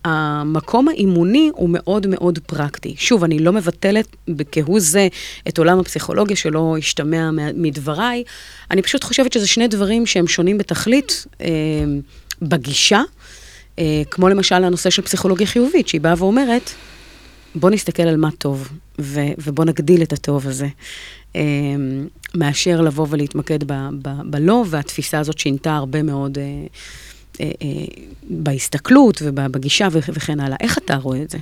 המקום האימוני הוא מאוד מאוד פרקטי. שוב, אני לא מבטלת כהוא זה את עולם הפסיכולוגיה שלא השתמע מדבריי. אני פשוט חושבת שזה שני דברים שהם שונים בתכלית אה, בגישה, אה, כמו למשל הנושא של פסיכולוגיה חיובית, שהיא באה ואומרת, בוא נסתכל על מה טוב, ו- ובוא נגדיל את הטוב הזה. אה, מאשר לבוא ולהתמקד בלא, והתפיסה הזאת שינתה הרבה מאוד... אה, אה, אה, בהסתכלות ובגישה וכן הלאה. איך אתה רואה את זה?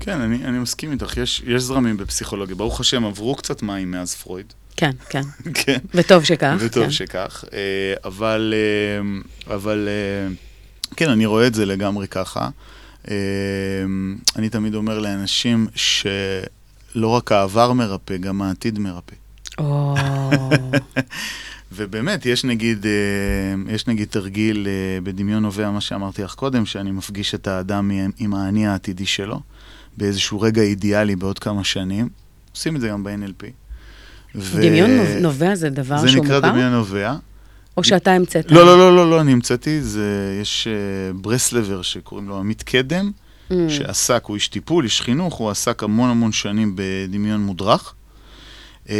כן, אני, אני מסכים איתך. יש, יש זרמים בפסיכולוגיה. ברוך השם, עברו קצת מים מאז פרויד. כן, כן. כן. וטוב שכך. וטוב כן. שכך. אה, אבל, אבל כן, אני רואה את זה לגמרי ככה. אני תמיד אומר לאנשים שלא רק העבר מרפא, גם העתיד מרפא. או... ובאמת, יש נגיד, אה, יש נגיד תרגיל אה, בדמיון נובע, מה שאמרתי לך קודם, שאני מפגיש את האדם עם האני העתידי שלו, באיזשהו רגע אידיאלי בעוד כמה שנים. עושים את זה גם ב-NLP. ו... דמיון נובע זה דבר שהוא מוכר? זה נקרא דמיון נובע. או שאתה המצאת? לא, לא, לא, לא, לא, אני המצאתי, זה, יש uh, ברסלבר שקוראים לו עמית קדם, mm. שעסק, הוא איש טיפול, איש חינוך, הוא עסק המון המון שנים בדמיון מודרך, uh,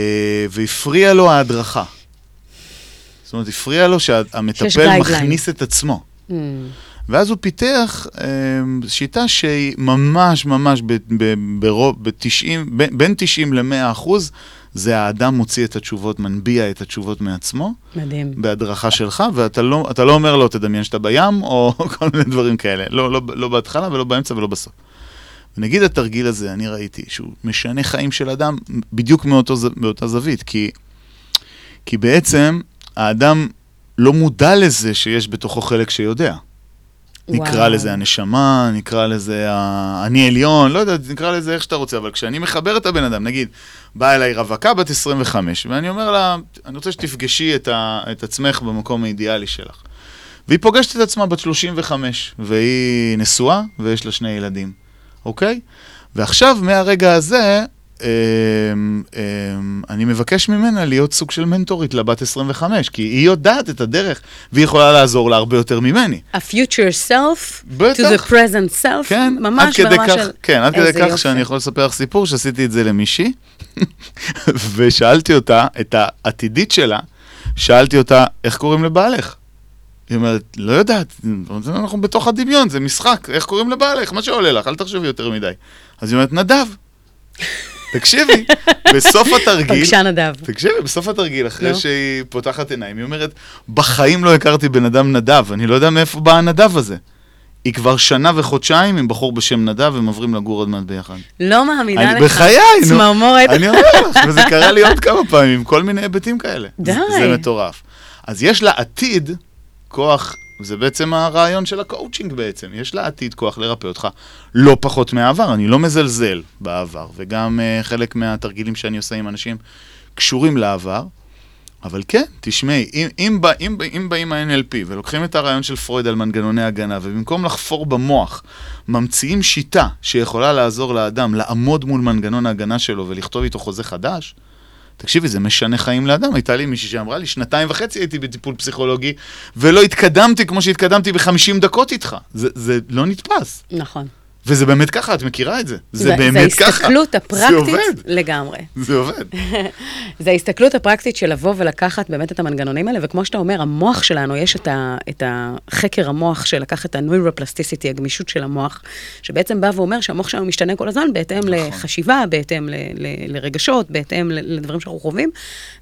והפריע לו ההדרכה. זאת אומרת, הפריע לו שהמטפל מכניס את עצמו. Mm. ואז הוא פיתח אה, שיטה שהיא ממש ממש ב, ב, ברוב, ב-90, ב, בין 90 ל-100 אחוז, זה האדם מוציא את התשובות, מנביע את התשובות מעצמו. מדהים. בהדרכה שלך, ואתה לא, לא אומר לו, תדמיין שאתה בים, או כל מיני דברים כאלה. לא, לא, לא בהתחלה ולא באמצע ולא בסוף. ונגיד התרגיל הזה, אני ראיתי שהוא משנה חיים של אדם בדיוק מאותו, מאותה זווית, כי, כי בעצם האדם לא מודע לזה שיש בתוכו חלק שיודע. נקרא לזה הנשמה, נקרא לזה אני עליון, לא יודע, נקרא לזה איך שאתה רוצה, אבל כשאני מחבר את הבן אדם, נגיד, באה אליי רווקה בת 25, ואני אומר לה, אני רוצה שתפגשי את, ה, את עצמך במקום האידיאלי שלך. והיא פוגשת את עצמה בת 35, והיא נשואה, ויש לה שני ילדים, אוקיי? ועכשיו, מהרגע הזה, אני מבקש ממנה להיות סוג של מנטורית לבת 25, כי היא יודעת את הדרך, והיא יכולה לעזור לה הרבה יותר ממני. A future self בטח. to the present self, כן, ממש ברמה של... כן, עד כדי כך. שאני יכול לספר לך סיפור שעשיתי את זה למישהי, ושאלתי אותה, את העתידית שלה, שאלתי אותה, איך קוראים לבעלך? היא אומרת, לא יודעת, אנחנו בתוך הדמיון, זה משחק, איך קוראים לבעלך? מה שעולה לך, אל תחשבי יותר מדי. אז היא אומרת, נדב. תקשיבי, בסוף התרגיל... פגשה נדב. תקשיבי, בסוף התרגיל, אחרי לא. שהיא פותחת עיניים, היא אומרת, בחיים לא הכרתי בן אדם נדב, אני לא יודע מאיפה בא הנדב הזה. היא כבר שנה וחודשיים עם בחור בשם נדב, הם עוברים לגור עוד מעט ביחד. לא מאמינה לך. בחיי, נו. צמרמורת. אני אומר לך, וזה קרה לי עוד כמה פעמים, עם כל מיני היבטים כאלה. די. זה מטורף. אז יש לעתיד כוח זה בעצם הרעיון של הקואוצ'ינג בעצם. יש לעתיד כוח לרפא אותך לא פחות מהעבר, אני לא מזלזל בעבר, וגם אה, חלק מהתרגילים שאני עושה עם אנשים קשורים לעבר, אבל כן, תשמעי, אם, אם, בא, אם, אם באים ה-NLP ולוקחים את הרעיון של פרויד על מנגנוני הגנה, ובמקום לחפור במוח, ממציאים שיטה שיכולה לעזור לאדם לעמוד מול מנגנון ההגנה שלו ולכתוב איתו חוזה חדש, תקשיבי, זה משנה חיים לאדם. הייתה לי מישהי שאמרה לי, שנתיים וחצי הייתי בטיפול פסיכולוגי, ולא התקדמתי כמו שהתקדמתי בחמישים דקות איתך. זה, זה לא נתפס. נכון. וזה באמת ככה, את מכירה את זה. זה, זה באמת זה ככה. זה ההסתכלות הפרקטית. לגמרי. זה עובד. זה ההסתכלות הפרקטית של לבוא ולקחת באמת את המנגנונים האלה, וכמו שאתה אומר, המוח שלנו, יש את, ה, את החקר המוח של לקחת את ה-neuroplasticity, הגמישות של המוח, שבעצם בא ואומר שהמוח שלנו משתנה כל הזמן בהתאם נכון. לחשיבה, בהתאם ל, ל, לרגשות, בהתאם לדברים שאנחנו חווים,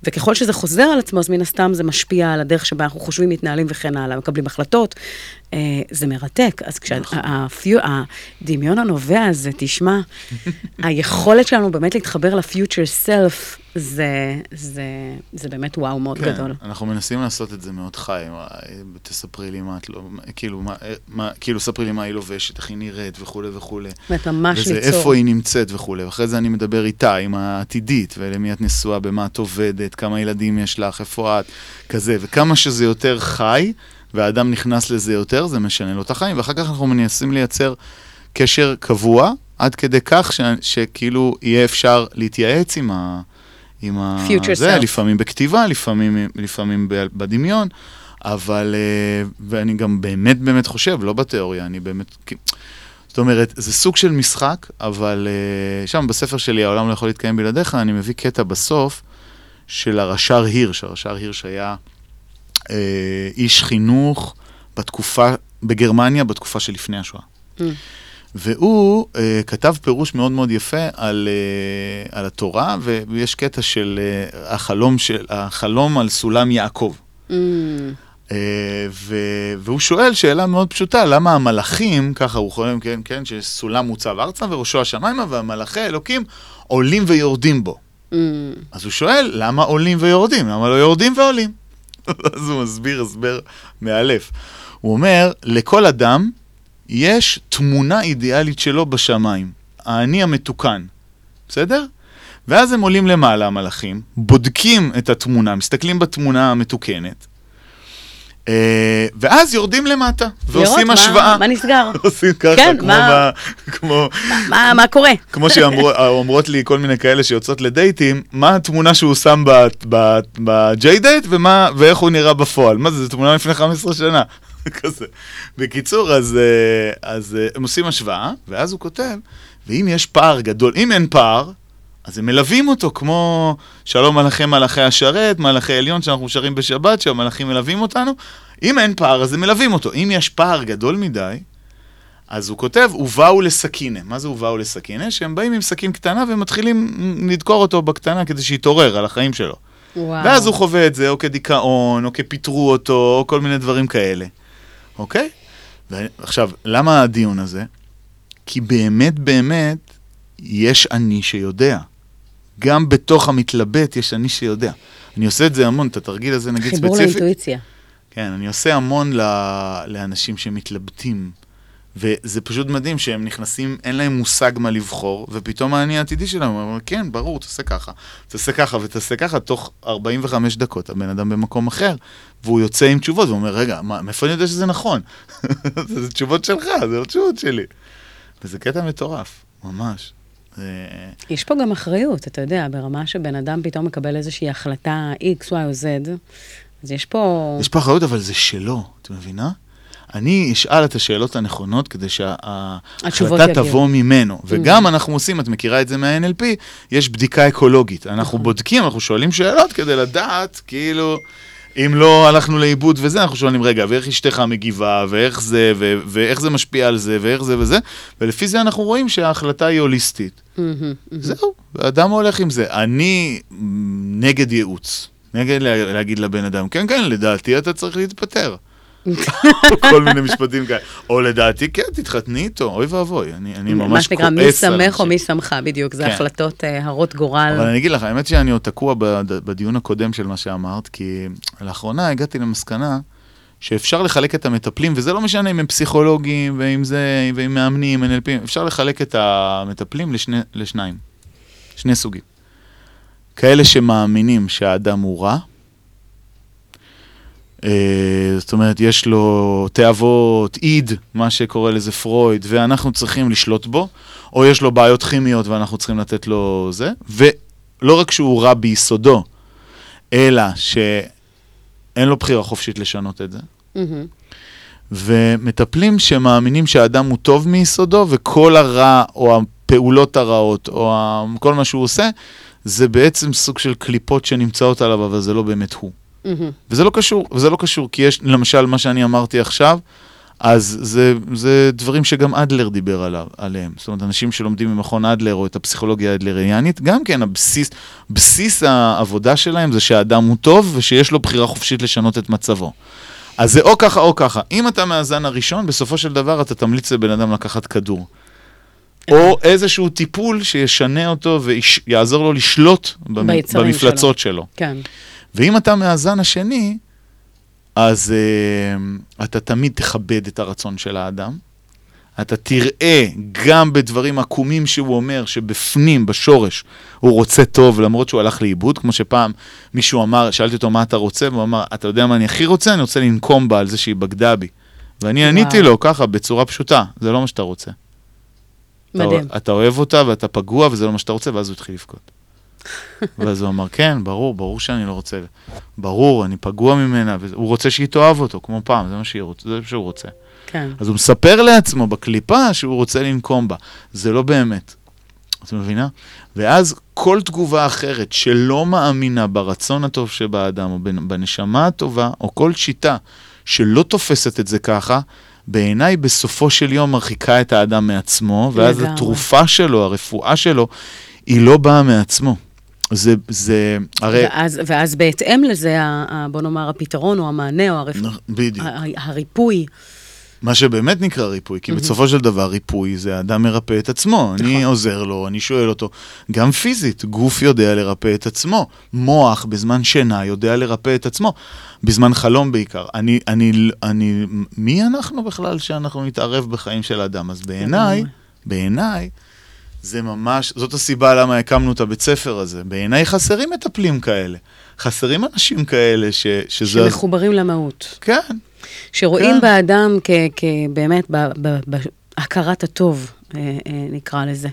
וככל שזה חוזר על עצמו, אז מן הסתם זה משפיע על הדרך שבה אנחנו חושבים, מתנהלים וכן הלאה, מקבלים החלטות. אה, זה מרתק. אז כשהדמיון הנובע הזה, תשמע, היכולת שלנו באמת להתחבר לפיוטר סלף, זה, זה, זה באמת וואו מאוד כן, גדול. אנחנו מנסים לעשות את זה מאוד חי. תספרי לי מה את לא... כאילו, מה, מה, כאילו, ספרי לי מה היא לובשת, איך היא נראית וכולי וכולי. זאת ממש וזה ליצור. איפה היא נמצאת וכולי. ואחרי זה אני מדבר איתה, עם העתידית, ולמי את נשואה, במה את עובדת, כמה ילדים יש לך, איפה את, כזה. וכמה שזה יותר חי, והאדם נכנס לזה יותר, זה משנה לו את החיים. ואחר כך אנחנו מנסים לייצר קשר קבוע, עד כדי כך ש, שכאילו יהיה אפשר להתייעץ עם ה... עם ה... זה, self. לפעמים בכתיבה, לפעמים, לפעמים בדמיון, אבל, אה, ואני גם באמת באמת חושב, לא בתיאוריה, אני באמת, זאת אומרת, זה סוג של משחק, אבל אה, שם בספר שלי, העולם לא יכול להתקיים בלעדיך, אני מביא קטע בסוף של הרש"ר הירש. הרש"ר הירש היה איש חינוך בתקופה, בגרמניה, בתקופה שלפני השואה. Mm. והוא uh, כתב פירוש מאוד מאוד יפה על, uh, על התורה, ויש קטע של uh, החלום, של, החלום על סולם יעקב. Mm, Uh, ו, והוא שואל שאלה מאוד פשוטה, למה המלאכים, ככה הוא חולם, כן, כן, שסולם מוצב ארצה וראשו השמיימה, והמלאכי אלוקים עולים ויורדים בו. mm. אז הוא שואל, למה עולים ויורדים? למה לא יורדים ועולים? אז הוא מסביר הסבר מאלף. הוא אומר, לכל אדם יש תמונה אידיאלית שלו בשמיים, האני המתוקן, בסדר? ואז הם עולים למעלה, המלאכים, בודקים את התמונה, מסתכלים בתמונה המתוקנת, ואז יורדים למטה, ועושים מה- השוואה. מה נסגר. עושים ככה, כן, כמו, מה- ב, כמו, מה, מה קורה? כמו שאומרות לי כל מיני כאלה שיוצאות לדייטים, מה התמונה שהוא שם ב-J דייט ואיך הוא נראה בפועל. מה זה, זו תמונה לפני 15 שנה. כזה. בקיצור, אז, אה, אז אה, הם עושים השוואה, ואז הוא כותב, ואם יש פער גדול, אם אין פער, אז הם מלווים אותו, כמו שלום עליכם מלאכי השרת, מלאכי עליון שאנחנו שרים בשבת, שהמלאכים מלווים אותנו. אם אין פער, אז הם מלווים אותו. אם יש פער גדול מדי, אז הוא כותב, ובאו לסכינה. מה זה ובאו לסכינה? שהם באים עם סכין קטנה ומתחילים לדקור אותו בקטנה כדי שיתעורר על החיים שלו. וואו. ואז הוא חווה את זה או כדיכאון, או כפיטרו אותו, או כל מיני דברים כאלה. אוקיי? עכשיו, למה הדיון הזה? כי באמת באמת יש אני שיודע. גם בתוך המתלבט יש אני שיודע. אני עושה את זה המון, את התרגיל הזה נגיד חיבור ספציפית. לאינטואיציה. כן, אני עושה המון ל... לאנשים שמתלבטים. וזה פשוט מדהים שהם נכנסים, אין להם מושג מה לבחור, ופתאום האני העתידי שלהם אומר, כן, ברור, תעשה ככה. תעשה ככה ותעשה ככה, תוך 45 דקות הבן אדם במקום אחר, והוא יוצא עם תשובות, והוא אומר, רגע, מה, מאיפה אני יודע שזה נכון? זה תשובות שלך, זה לא תשובות שלי. וזה קטע מטורף, ממש. זה... יש פה גם אחריות, אתה יודע, ברמה שבן אדם פתאום מקבל איזושהי החלטה X, Y או Z, אז יש פה... יש פה אחריות, אבל זה שלו, את מבינה? אני אשאל את השאלות הנכונות כדי שההחלטה. תבוא ממנו. וגם אנחנו עושים, את מכירה את זה מה-NLP, יש בדיקה אקולוגית. אנחנו בודקים, אנחנו שואלים שאלות כדי לדעת, כאילו, אם לא הלכנו לאיבוד וזה, אנחנו שואלים, רגע, ואיך אשתך מגיבה, ואיך זה, ו- ואיך זה משפיע על זה, ואיך זה וזה, ולפי זה אנחנו רואים שההחלטה היא הוליסטית. מהמם, מהמם. זהו, האדם הולך עם זה. אני נגד ייעוץ. נגד לה, להגיד לבן אדם, כן, כן, לדעתי אתה צריך להתפטר. כל מיני משפטים כאלה. או לדעתי, כן, תתחתני איתו, אוי ואבוי, אני, אני מה ממש שנקרא, מי כועס על שמח או. מי שמך, בדיוק, זה כן. החלטות אה, הרות גורל. אבל אני אגיד לך, האמת שאני עוד תקוע בד- בדיון הקודם של מה שאמרת, כי לאחרונה הגעתי למסקנה שאפשר לחלק את המטפלים, וזה לא משנה אם הם פסיכולוגים, ואם זה, ואם מאמנים, NLP, אפשר לחלק את המטפלים לשני, לשניים, שני סוגים. כאלה שמאמינים שהאדם הוא רע, זאת אומרת, יש לו תאוות, איד, מה שקורא לזה פרויד, ואנחנו צריכים לשלוט בו, או יש לו בעיות כימיות ואנחנו צריכים לתת לו זה, ולא רק שהוא רע ביסודו, אלא שאין לו בחירה חופשית לשנות את זה. מהמם. ומטפלים שמאמינים שהאדם הוא טוב מיסודו, וכל הרע או הפעולות הרעות או כל מה שהוא עושה, זה בעצם סוג של קליפות שנמצאות עליו, אבל זה לא באמת הוא. מהמם. וזה לא קשור, וזה לא קשור, כי יש, למשל, מה שאני אמרתי עכשיו, אז זה, זה דברים שגם אדלר דיבר עליו, עליהם. זאת אומרת, אנשים שלומדים במכון אדלר או את הפסיכולוגיה האדלריאנית, גם כן, הבסיס, בסיס העבודה שלהם זה שהאדם הוא טוב ושיש לו בחירה חופשית לשנות את מצבו. אז זה או ככה או ככה. אם אתה מהזן הראשון, בסופו של דבר אתה תמליץ לבן אדם לקחת כדור. או איזשהו טיפול שישנה אותו ויעזור לו לשלוט במ- במפלצות שלו. כן. ואם אתה מהזן השני, אז uh, אתה תמיד תכבד את הרצון של האדם. אתה תראה גם בדברים עקומים שהוא אומר, שבפנים, בשורש, הוא רוצה טוב, למרות שהוא הלך לאיבוד, כמו שפעם מישהו אמר, שאלתי אותו מה אתה רוצה, והוא אמר, אתה יודע מה אני הכי רוצה? אני רוצה לנקום בה על זה שהיא בגדה בי. ואני עניתי וואו. לו ככה, בצורה פשוטה, זה לא מה שאתה רוצה. אתה, מדהים. אתה אוהב אותה ואתה פגוע וזה לא מה שאתה רוצה, ואז הוא התחיל לבכות. ואז הוא אמר, כן, ברור, ברור שאני לא רוצה. ברור, אני פגוע ממנה, והוא רוצה שהיא תאהב אותו, כמו פעם, זה מה, שהיא רוצ... זה מה שהוא רוצה. כן. אז הוא מספר לעצמו בקליפה שהוא רוצה לנקום בה. זה לא באמת. את מבינה? ואז כל תגובה אחרת שלא מאמינה ברצון הטוב שבאדם, או בנ- בנשמה הטובה, או כל שיטה שלא תופסת את זה ככה, בעיניי בסופו של יום מרחיקה את האדם מעצמו, ואז לגמרי. התרופה שלו, הרפואה שלו, היא לא באה מעצמו. זה, זה, הרי... ואז, ואז בהתאם לזה, ה- ה- בוא נאמר, הפתרון או המענה או הרפ... בדיוק. ה- ה- הריפוי. מה שבאמת נקרא ריפוי, כי בסופו של דבר ריפוי זה האדם מרפא את עצמו. אני נכון. עוזר לו, אני שואל אותו, גם פיזית, גוף יודע לרפא את עצמו. מוח בזמן שינה יודע לרפא את עצמו, בזמן חלום בעיקר. אני, אני, אני, מי אנחנו בכלל שאנחנו נתערב בחיים של אדם? אז בעיניי, לגמרי. בעיניי, זה ממש, זאת הסיבה למה הקמנו את הבית ספר הזה. בעיניי חסרים מטפלים כאלה. חסרים אנשים כאלה ש, שזה... שמחוברים למהות. כן, שרואים כן. באדם כ- כ- באמת ב- ב- בהכרת הטוב, אה, אה, נקרא לזה.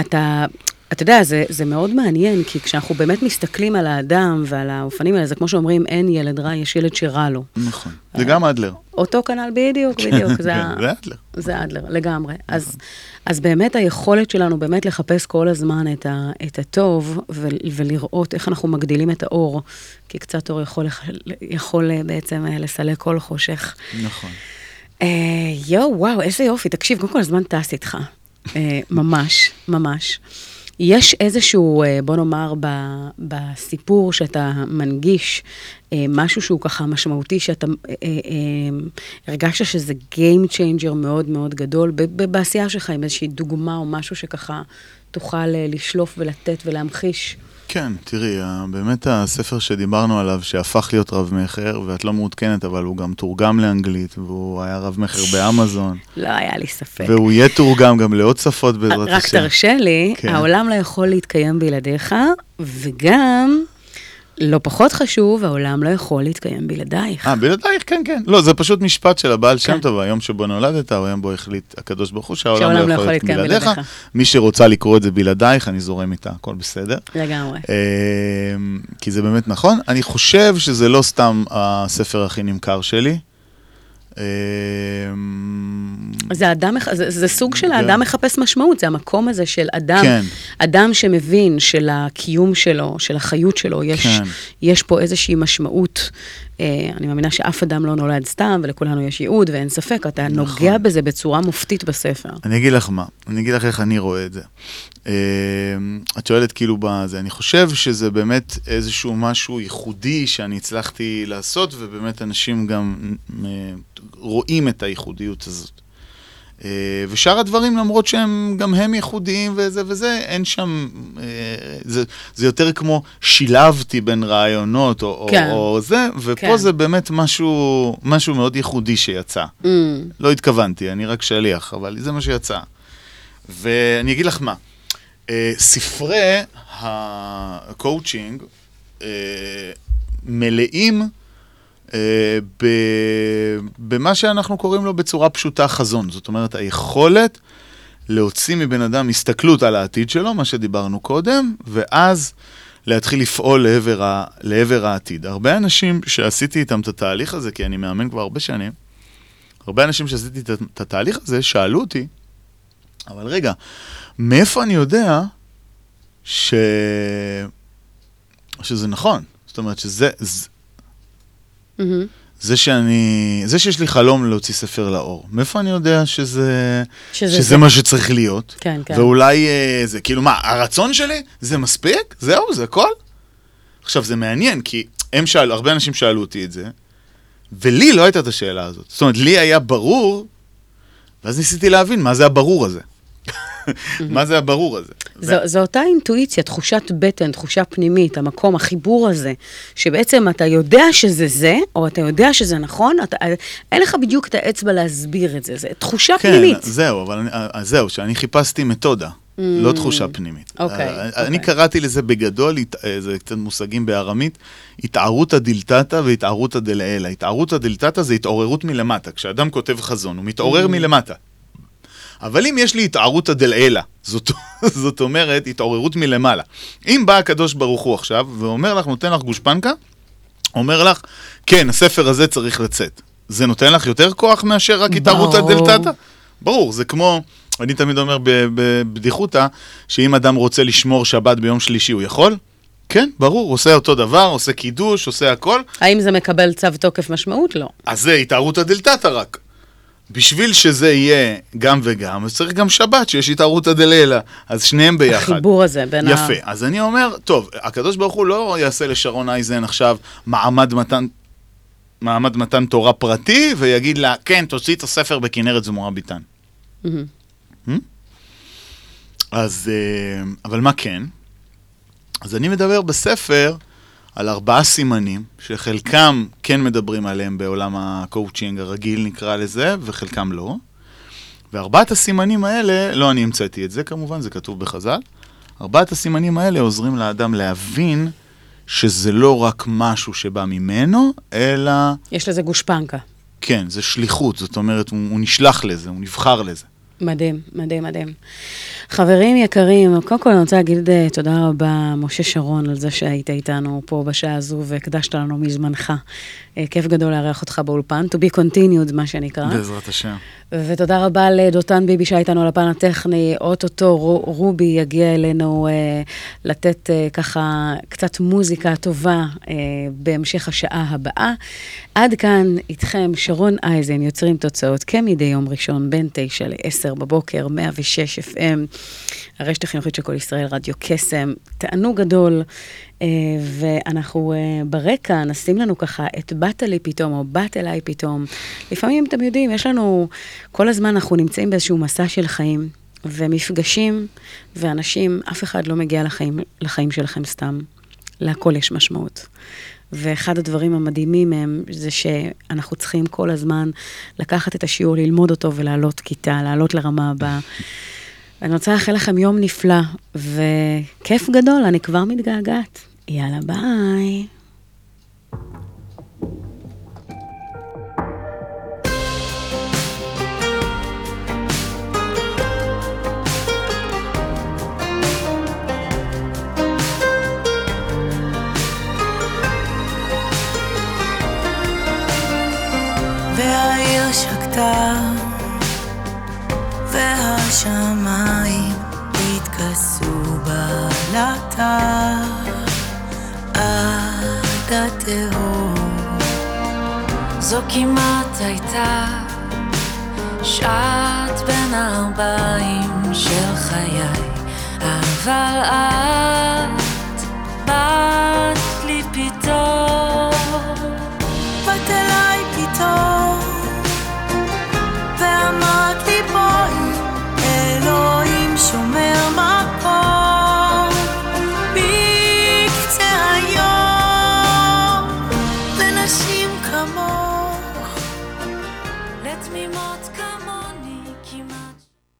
אתה, אתה יודע, זה, זה מאוד מעניין, כי כשאנחנו באמת מסתכלים על האדם ועל האופנים האלה, זה כמו שאומרים, אין ילד רע, יש ילד שרע לו. נכון. זה גם אדלר. אותו כנ"ל בדיוק, בדיוק, זה, זה אדלר. זה אדלר, לגמרי. אז, אז באמת היכולת שלנו באמת לחפש כל הזמן את, ה, את הטוב ו, ולראות איך אנחנו מגדילים את האור, כי קצת אור יכול, יכול אה, בעצם אה, לסלק כל חושך. נכון. אה, יואו, וואו, איזה יופי. תקשיב, קודם כל הזמן טס איתך. אה, ממש, ממש. יש איזשהו, אה, בוא נאמר, בסיפור שאתה מנגיש, אה, משהו שהוא ככה משמעותי, שאתה אה, הרגשת שזה Game Changer מאוד מאוד גדול, בעשייה שלך עם איזושהי דוגמה או משהו שככה תוכל לשלוף ולתת ולהמחיש. כן, תראי, באמת הספר שדיברנו עליו, שהפך להיות רב-מכר, ואת לא מעודכנת, אבל הוא גם תורגם לאנגלית, והוא היה רב-מכר באמזון, לא היה לי ספק. והוא יהיה תורגם גם לעוד שפות בעזרת רק השם. תרשה לי, כן. העולם לא יכול להתקיים בלעדיך, וגם, לא פחות חשוב, העולם לא יכול להתקיים בלעדייך. אה, בלעדייך, כן, כן. לא, זה פשוט משפט של הבעל שם כן. טוב, היום שבו נולדת, הוא היום בו החליט הקדוש ברוך הוא שהעולם לא יכול להיות להתקיים בלעדיך. מי שרוצה לקרוא את זה בלעדייך, אני זורם איתה, הכל בסדר. לגמרי. אמ, כי זה באמת נכון. אני חושב שזה לא סתם הספר הכי נמכר שלי. אמ, זה, אדם, זה, זה סוג של. האדם מחפש משמעות, זה המקום הזה של אדם, כן. אדם שמבין שלקיום שלו, של החיות שלו, יש, כן. יש פה איזושהי משמעות. אה, אני מאמינה שאף אדם לא נולד סתם, ולכולנו יש ייעוד, ואין ספק, אתה נכון. נוגע בזה בצורה מופתית בספר. אני אגיד לך מה, אני אגיד לך איך אני רואה את זה. אמ, את שואלת כאילו בזה, אני חושב שזה באמת איזשהו משהו ייחודי שאני הצלחתי לעשות, ובאמת אנשים גם אה, רואים את הייחודיות הזאת. אה, ושאר הדברים, למרות שהם גם הם ייחודיים וזה וזה, אין שם, אה, זה, זה יותר כמו שילבתי בין רעיונות או, כן. או, או זה, ופה כן. זה באמת משהו, משהו מאוד ייחודי שיצא. Mm, לא התכוונתי, אני רק שליח, אבל זה מה שיצא. ואני אגיד לך מה, אה, ספרי הקואוצ'ינג מלאים במה שאנחנו קוראים לו בצורה פשוטה חזון. זאת אומרת, היכולת להוציא מבן אדם הסתכלות על העתיד שלו, מה שדיברנו קודם, ואז להתחיל לפעול לעבר, ה- לעבר העתיד. הרבה אנשים שעשיתי איתם את התהליך הזה, כי אני מאמן כבר הרבה שנים, הרבה אנשים שעשיתי את התהליך הזה, שאלו אותי, אבל רגע, מאיפה אני יודע ש... שזה נכון? זאת אומרת שזה... זה, שאני... זה שיש לי חלום להוציא ספר לאור, מאיפה אני יודע שזה... שזה שזה זה. מה שצריך להיות? כן, כן. ואולי אה, זה, כאילו מה, הרצון שלי? זה מספיק? זהו, זה הכל? עכשיו, זה מעניין, כי הם שאלו, הרבה אנשים שאלו אותי את זה, ולי לא הייתה את השאלה הזאת. זאת אומרת, לי היה ברור, ואז ניסיתי להבין מה זה הברור הזה. מה זה הברור הזה? זו, זו אותה אינטואיציה, תחושת בטן, תחושה פנימית, המקום, החיבור הזה, שבעצם אתה יודע שזה זה, או אתה יודע שזה נכון, אתה, אין לך בדיוק את האצבע להסביר את זה, זה תחושה כן, פנימית. זהו, אבל אני, אז זהו, שאני חיפשתי מתודה, לא תחושה פנימית. אוקיי, אה, אוקיי. אני קראתי לזה בגדול, אה, זה קצת מושגים בארמית, התערותא דלתתא והתערותא דלעילא. התערותא דלתתא זה התעוררות מלמטה. כשאדם כותב חזון, הוא מתעורר מלמטה. אבל אם יש לי התערותא דלעילא, זאת, זאת אומרת התעוררות מלמעלה. אם בא הקדוש ברוך הוא עכשיו ואומר לך, נותן לך גושפנקה, אומר לך, כן, הספר הזה צריך לצאת. זה נותן לך יותר כוח מאשר רק התערותא. דלתתא? ברור, זה כמו, אני תמיד אומר בבדיחותא, שאם אדם רוצה לשמור שבת ביום שלישי, הוא יכול? כן, ברור, עושה אותו דבר, עושה קידוש, עושה הכל, האם זה מקבל צו תוקף משמעות? לא. אז זה התערותא דלתתא רק. בשביל שזה יהיה גם וגם, אז צריך גם שבת, שיש התערותא דלילא, אז שניהם ביחד. החיבור הזה בין ה... יפה, אז אני אומר, טוב, הקדוש ברוך הוא לא יעשה לשרון אייזן עכשיו מעמד מתן, מעמד מתן תורה פרטי, ויגיד לה, כן, תוציא את הספר בכנרת זמורה ביטן. מהמם. אז, אה, אבל מה כן? אז אני מדבר בספר על ארבעה סימנים, שחלקם כן מדברים עליהם בעולם הקואוצ'ינג הרגיל נקרא לזה, וחלקם לא. וארבעת הסימנים האלה, לא אני המצאתי את זה כמובן, זה כתוב בחז"ל. ארבעת הסימנים האלה עוזרים לאדם להבין שזה לא רק משהו שבא ממנו, אלא, יש לזה גושפנקה. כן, זה שליחות, זאת אומרת, הוא, הוא נשלח לזה, הוא נבחר לזה. מדהים, מדהים, מדהים. חברים יקרים, קודם כל אני רוצה להגיד אה, תודה רבה, משה שרון, על זה שהיית איתנו פה בשעה הזו והקדשת לנו מזמנך. אה, כיף גדול לארח אותך באולפן, to be continued, מה שנקרא. בעזרת השם. ותודה רבה לדותן ביבי שהיה איתנו על הפן הטכני. אוטוטו רו- רובי יגיע אלינו אה, לתת אה, ככה קצת מוזיקה טובה אה, בהמשך השעה הבאה. עד כאן איתכם שרון אייזן, יוצרים תוצאות כמדי יום ראשון בין 9 ל-10 בבוקר, 106 FM, הרשת החינוכית של כל ישראל, רדיו קסם. תענוג גדול. אה, ואנחנו אה, ברקע נשים לנו ככה את באת לי פתאום, או באת אליי פתאום. לפעמים, אתם יודעים, יש לנו, כל הזמן אנחנו נמצאים באיזשהו מסע של חיים, ומפגשים, ואנשים, אף אחד לא מגיע לחיים, לחיים שלכם סתם. להכל יש משמעות. ואחד הדברים המדהימים הם, זה שאנחנו צריכים כל הזמן לקחת את השיעור, ללמוד אותו ולעלות כיתה, לעלות לרמה הבאה. אני רוצה לאחל לכם יום נפלא, וכיף גדול, אני כבר מתגעגעת. יאללה, ביי. והעיר שקטה, והשמיים התכסו בלטה עד התהום. זו כמעט הייתה שעת בין הארבעים של חיי, אבל את באת